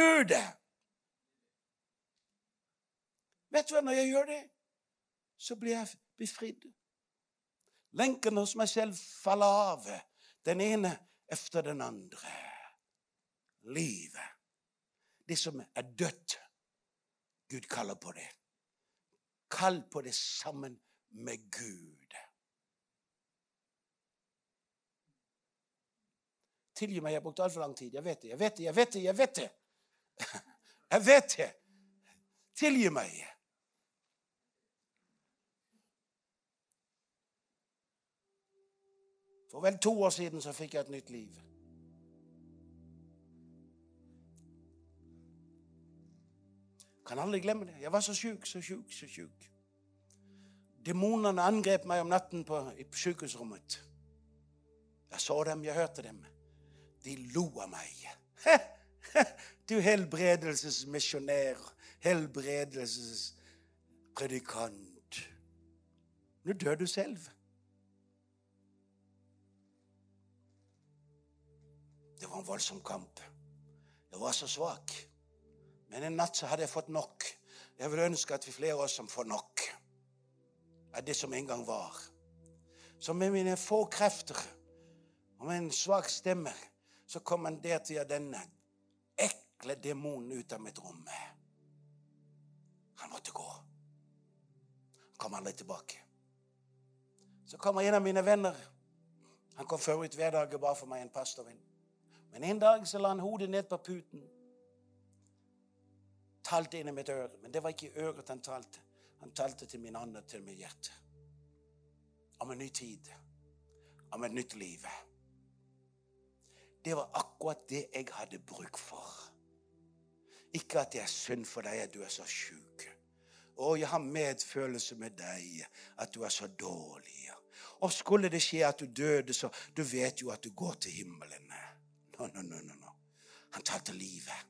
Vet du hva, når jeg gjør det, så blir jeg befridd. Lenken hos meg selv faller av, den ene efter den andre. Livet det som er dødt. Gud kaller på det. Kall på det sammen med Gud. Tilgi meg, jeg har brukt altfor lang tid. Jeg vet det, jeg vet det, jeg vet det. Jeg vet det. Jeg vet det. Tilgi meg. For vel to år siden så fikk jeg et nytt liv. Kan aldri glemme det. Jeg var så sjuk, så sjuk, så sjuk. Demonene angrep meg om natten på, i sykehusrommet. Jeg så dem, jeg hørte dem. De lo av meg. Du helbredelsesmisjonær, helbredelsespredikant. Nå dør du selv. Det var en voldsom kamp. Jeg var så svak. Men en natt så hadde jeg fått nok. Jeg vil ønske at vi flere av oss som får nok av det som en gang var. Så med mine få krefter og med en svak stemme så kommanderte jeg denne ekle demonen ut av mitt rom. Han måtte gå. Han kom aldri tilbake. Så kommer en av mine venner. Han kom før ut hver dag og ba for meg, en pastorvenn. Men en dag så la han hodet ned på puten talte inn i mitt øre. Men det var ikke i øret han talte. Han talte til min ande, til mitt hjerte. Om en ny tid. Om et nytt liv. Det var akkurat det jeg hadde bruk for. Ikke at det er synd for deg at du er så sjuk. Å, jeg har medfølelse med deg, at du er så dårlig. Og skulle det skje at du døde, så du vet jo at du går til himmelen. No, no, no, no. Han talte livet.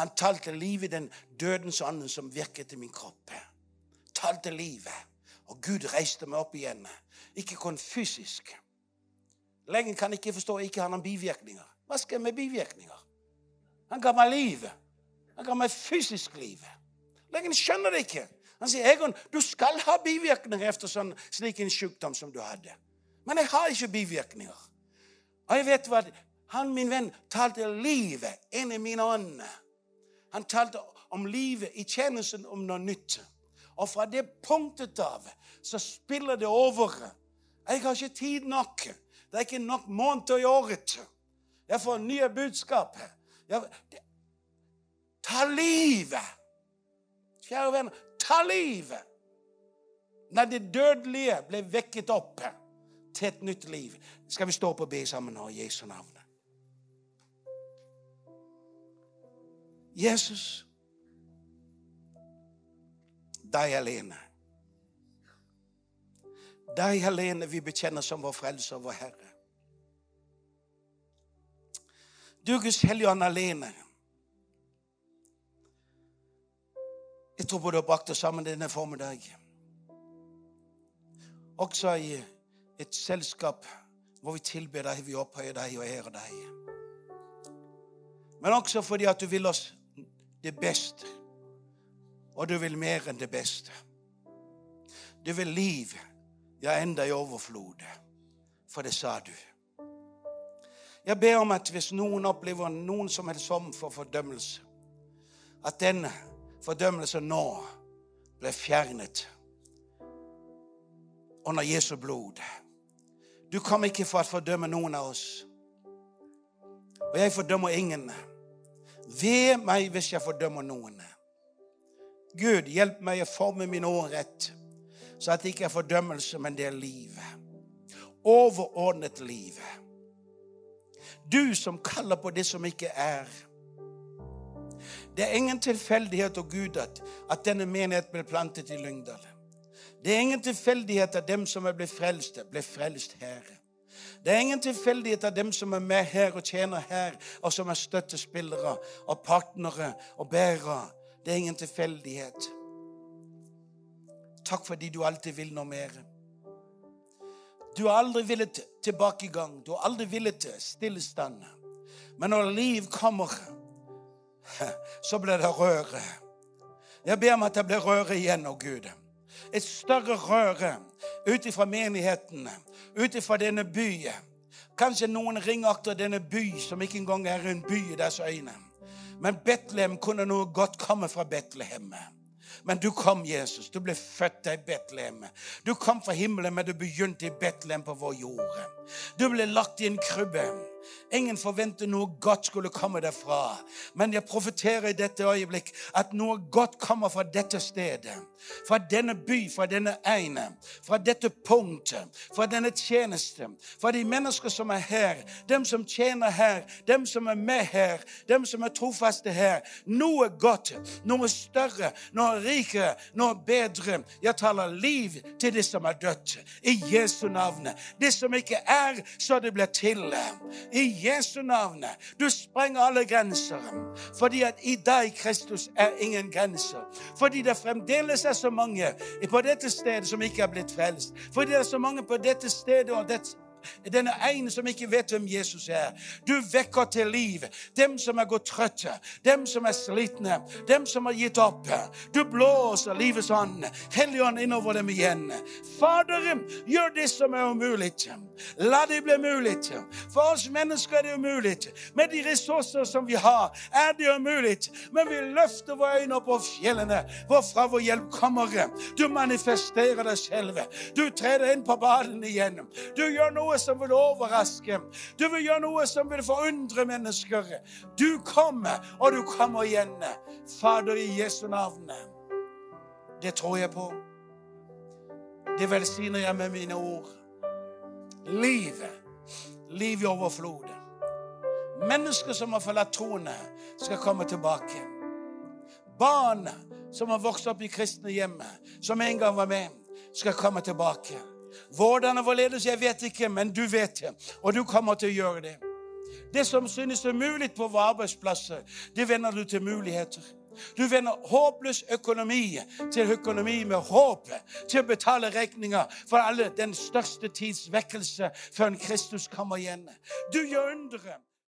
Han talte livet i den dødens ånden som virket i min kropp. Talte livet. Og Gud reiste meg opp igjen. Ikke kun fysisk. Legen kan ikke forstå ikke har noen bivirkninger. Hva skal jeg med bivirkninger? Han ga meg liv. Han ga fysisk liv. Legen skjønner det ikke. Han sier Egon, du skal ha bivirkninger etter sånn, slik en sykdom som du hadde. Men jeg har ikke bivirkninger. Og jeg vet hva, Han, min venn, talte livet inn i min ånd. Han talte om livet i tjenesten om noe nytt. Og fra det punktet av så spiller det over. Jeg har ikke tid nok. Det er ikke nok måneder i året. Jeg får nye budskap. Jeg, ta livet! Kjære venner, ta livet! Når det dødelige ble vekket opp, til et nytt liv. Skal vi stå opp og be sammen nå i Jesu navn? Jesus, deg alene. Deg alene vi bekjenner som vår frelser og vår Herre. Du Guds Helligånd alene. Tror på du har brakt oss sammen denne formiddag. Også i et selskap hvor vi tilber deg, vi opphøyer deg og ærer deg. Men også fordi at du vil oss det beste. Og du vil mer enn det beste. Du vil liv, ja, enda i overflod. For det sa du. Jeg ber om at hvis noen opplever noen som helst form for fordømmelse, at denne fordømmelsen nå ble fjernet under Jesu blod. Du kom ikke for å fordømme noen av oss. Og jeg fordømmer ingen. Ved meg hvis jeg fordømmer noen. Gud, hjelp meg å forme mine ord rett, så at det ikke er fordømmelse, men det er liv. Overordnet liv. Du som kaller på det som ikke er. Det er ingen tilfeldighet og Gud at, at denne menigheten ble plantet i Lyngdal. Det er ingen tilfeldighet at dem som er blitt frelst, ble frelst her. Det er ingen tilfeldighet at dem som er med her og tjener her, og som er støttespillere og partnere og bærere. Det er ingen tilfeldighet. Takk fordi du alltid vil noe mer. Du har aldri villet tilbakegang. Du har aldri villet stillestand. Men når liv kommer, så blir det røre. Jeg ber om at det blir røre igjen, å Gud. Et større røre ut ifra menigheten, ut ifra denne byen. Kanskje noen ringer akter denne by som ikke engang er en by i deres øyne. Men Betlehem kunne noe godt komme fra Betlehem. Men du kom, Jesus. Du ble født i Betlehem. Du kom fra himmelen, men du begynte i Betlehem på vår jord. Du ble lagt i en krybbe. Ingen forventer noe godt skulle komme derfra. Men jeg profeterer i dette øyeblikk at noe godt kommer fra dette stedet. Fra denne by, fra denne ene, fra dette punktet, fra denne tjeneste. Fra de mennesker som er her, dem som tjener her, dem som er med her, dem som er trofaste her. Noe godt, noe større, noe rikere, noe bedre. Jeg taler liv til de som er dødt. I Jesu navn. Det som ikke er, så det blir til. I Jesu navn. Du sprenger alle grenser. Fordi at i deg, Kristus, er ingen grenser. Fordi det fremdeles er så mange på dette stedet som ikke er blitt frelst. Fordi det er så mange på dette stedet og dette denne ene som ikke vet hvem Jesus er. Du vekker til liv dem som er gått trøtte, dem som er slitne, dem som har gitt opp. Du blåser livets ånd, Helligånd innover dem igjen. Fader, gjør det som er umulig. La det bli mulig. For oss mennesker er det umulig. Med de ressurser som vi har, er det umulig. Men vi løfter våre øyne opp på fjellene, hvorfra vår hjelp kommer. Du manifesterer deg selv. Du trer inn på baden igjen. Du gjør noe som vil overraske. Du vil gjøre noe som vil forundre mennesker. Du kommer, og du kommer igjen. Fader, i Jesu navn. Det tror jeg på. Det velsigner jeg med mine ord. Livet. Liv i overflod. Mennesker som har forlatt troene, skal komme tilbake. Barn som har vokst opp i kristne hjem, som en gang var med, skal komme tilbake. Hvordan og hvorledes, jeg vet ikke, men du vet det. Og du kommer til å gjøre det. Det som synes umulig på våre arbeidsplasser, det vender du til muligheter. Du vender håpløs økonomi til økonomi med håp, til å betale regninger for alle den største tids vekkelse før Kristus kommer igjen. Du gjør undre.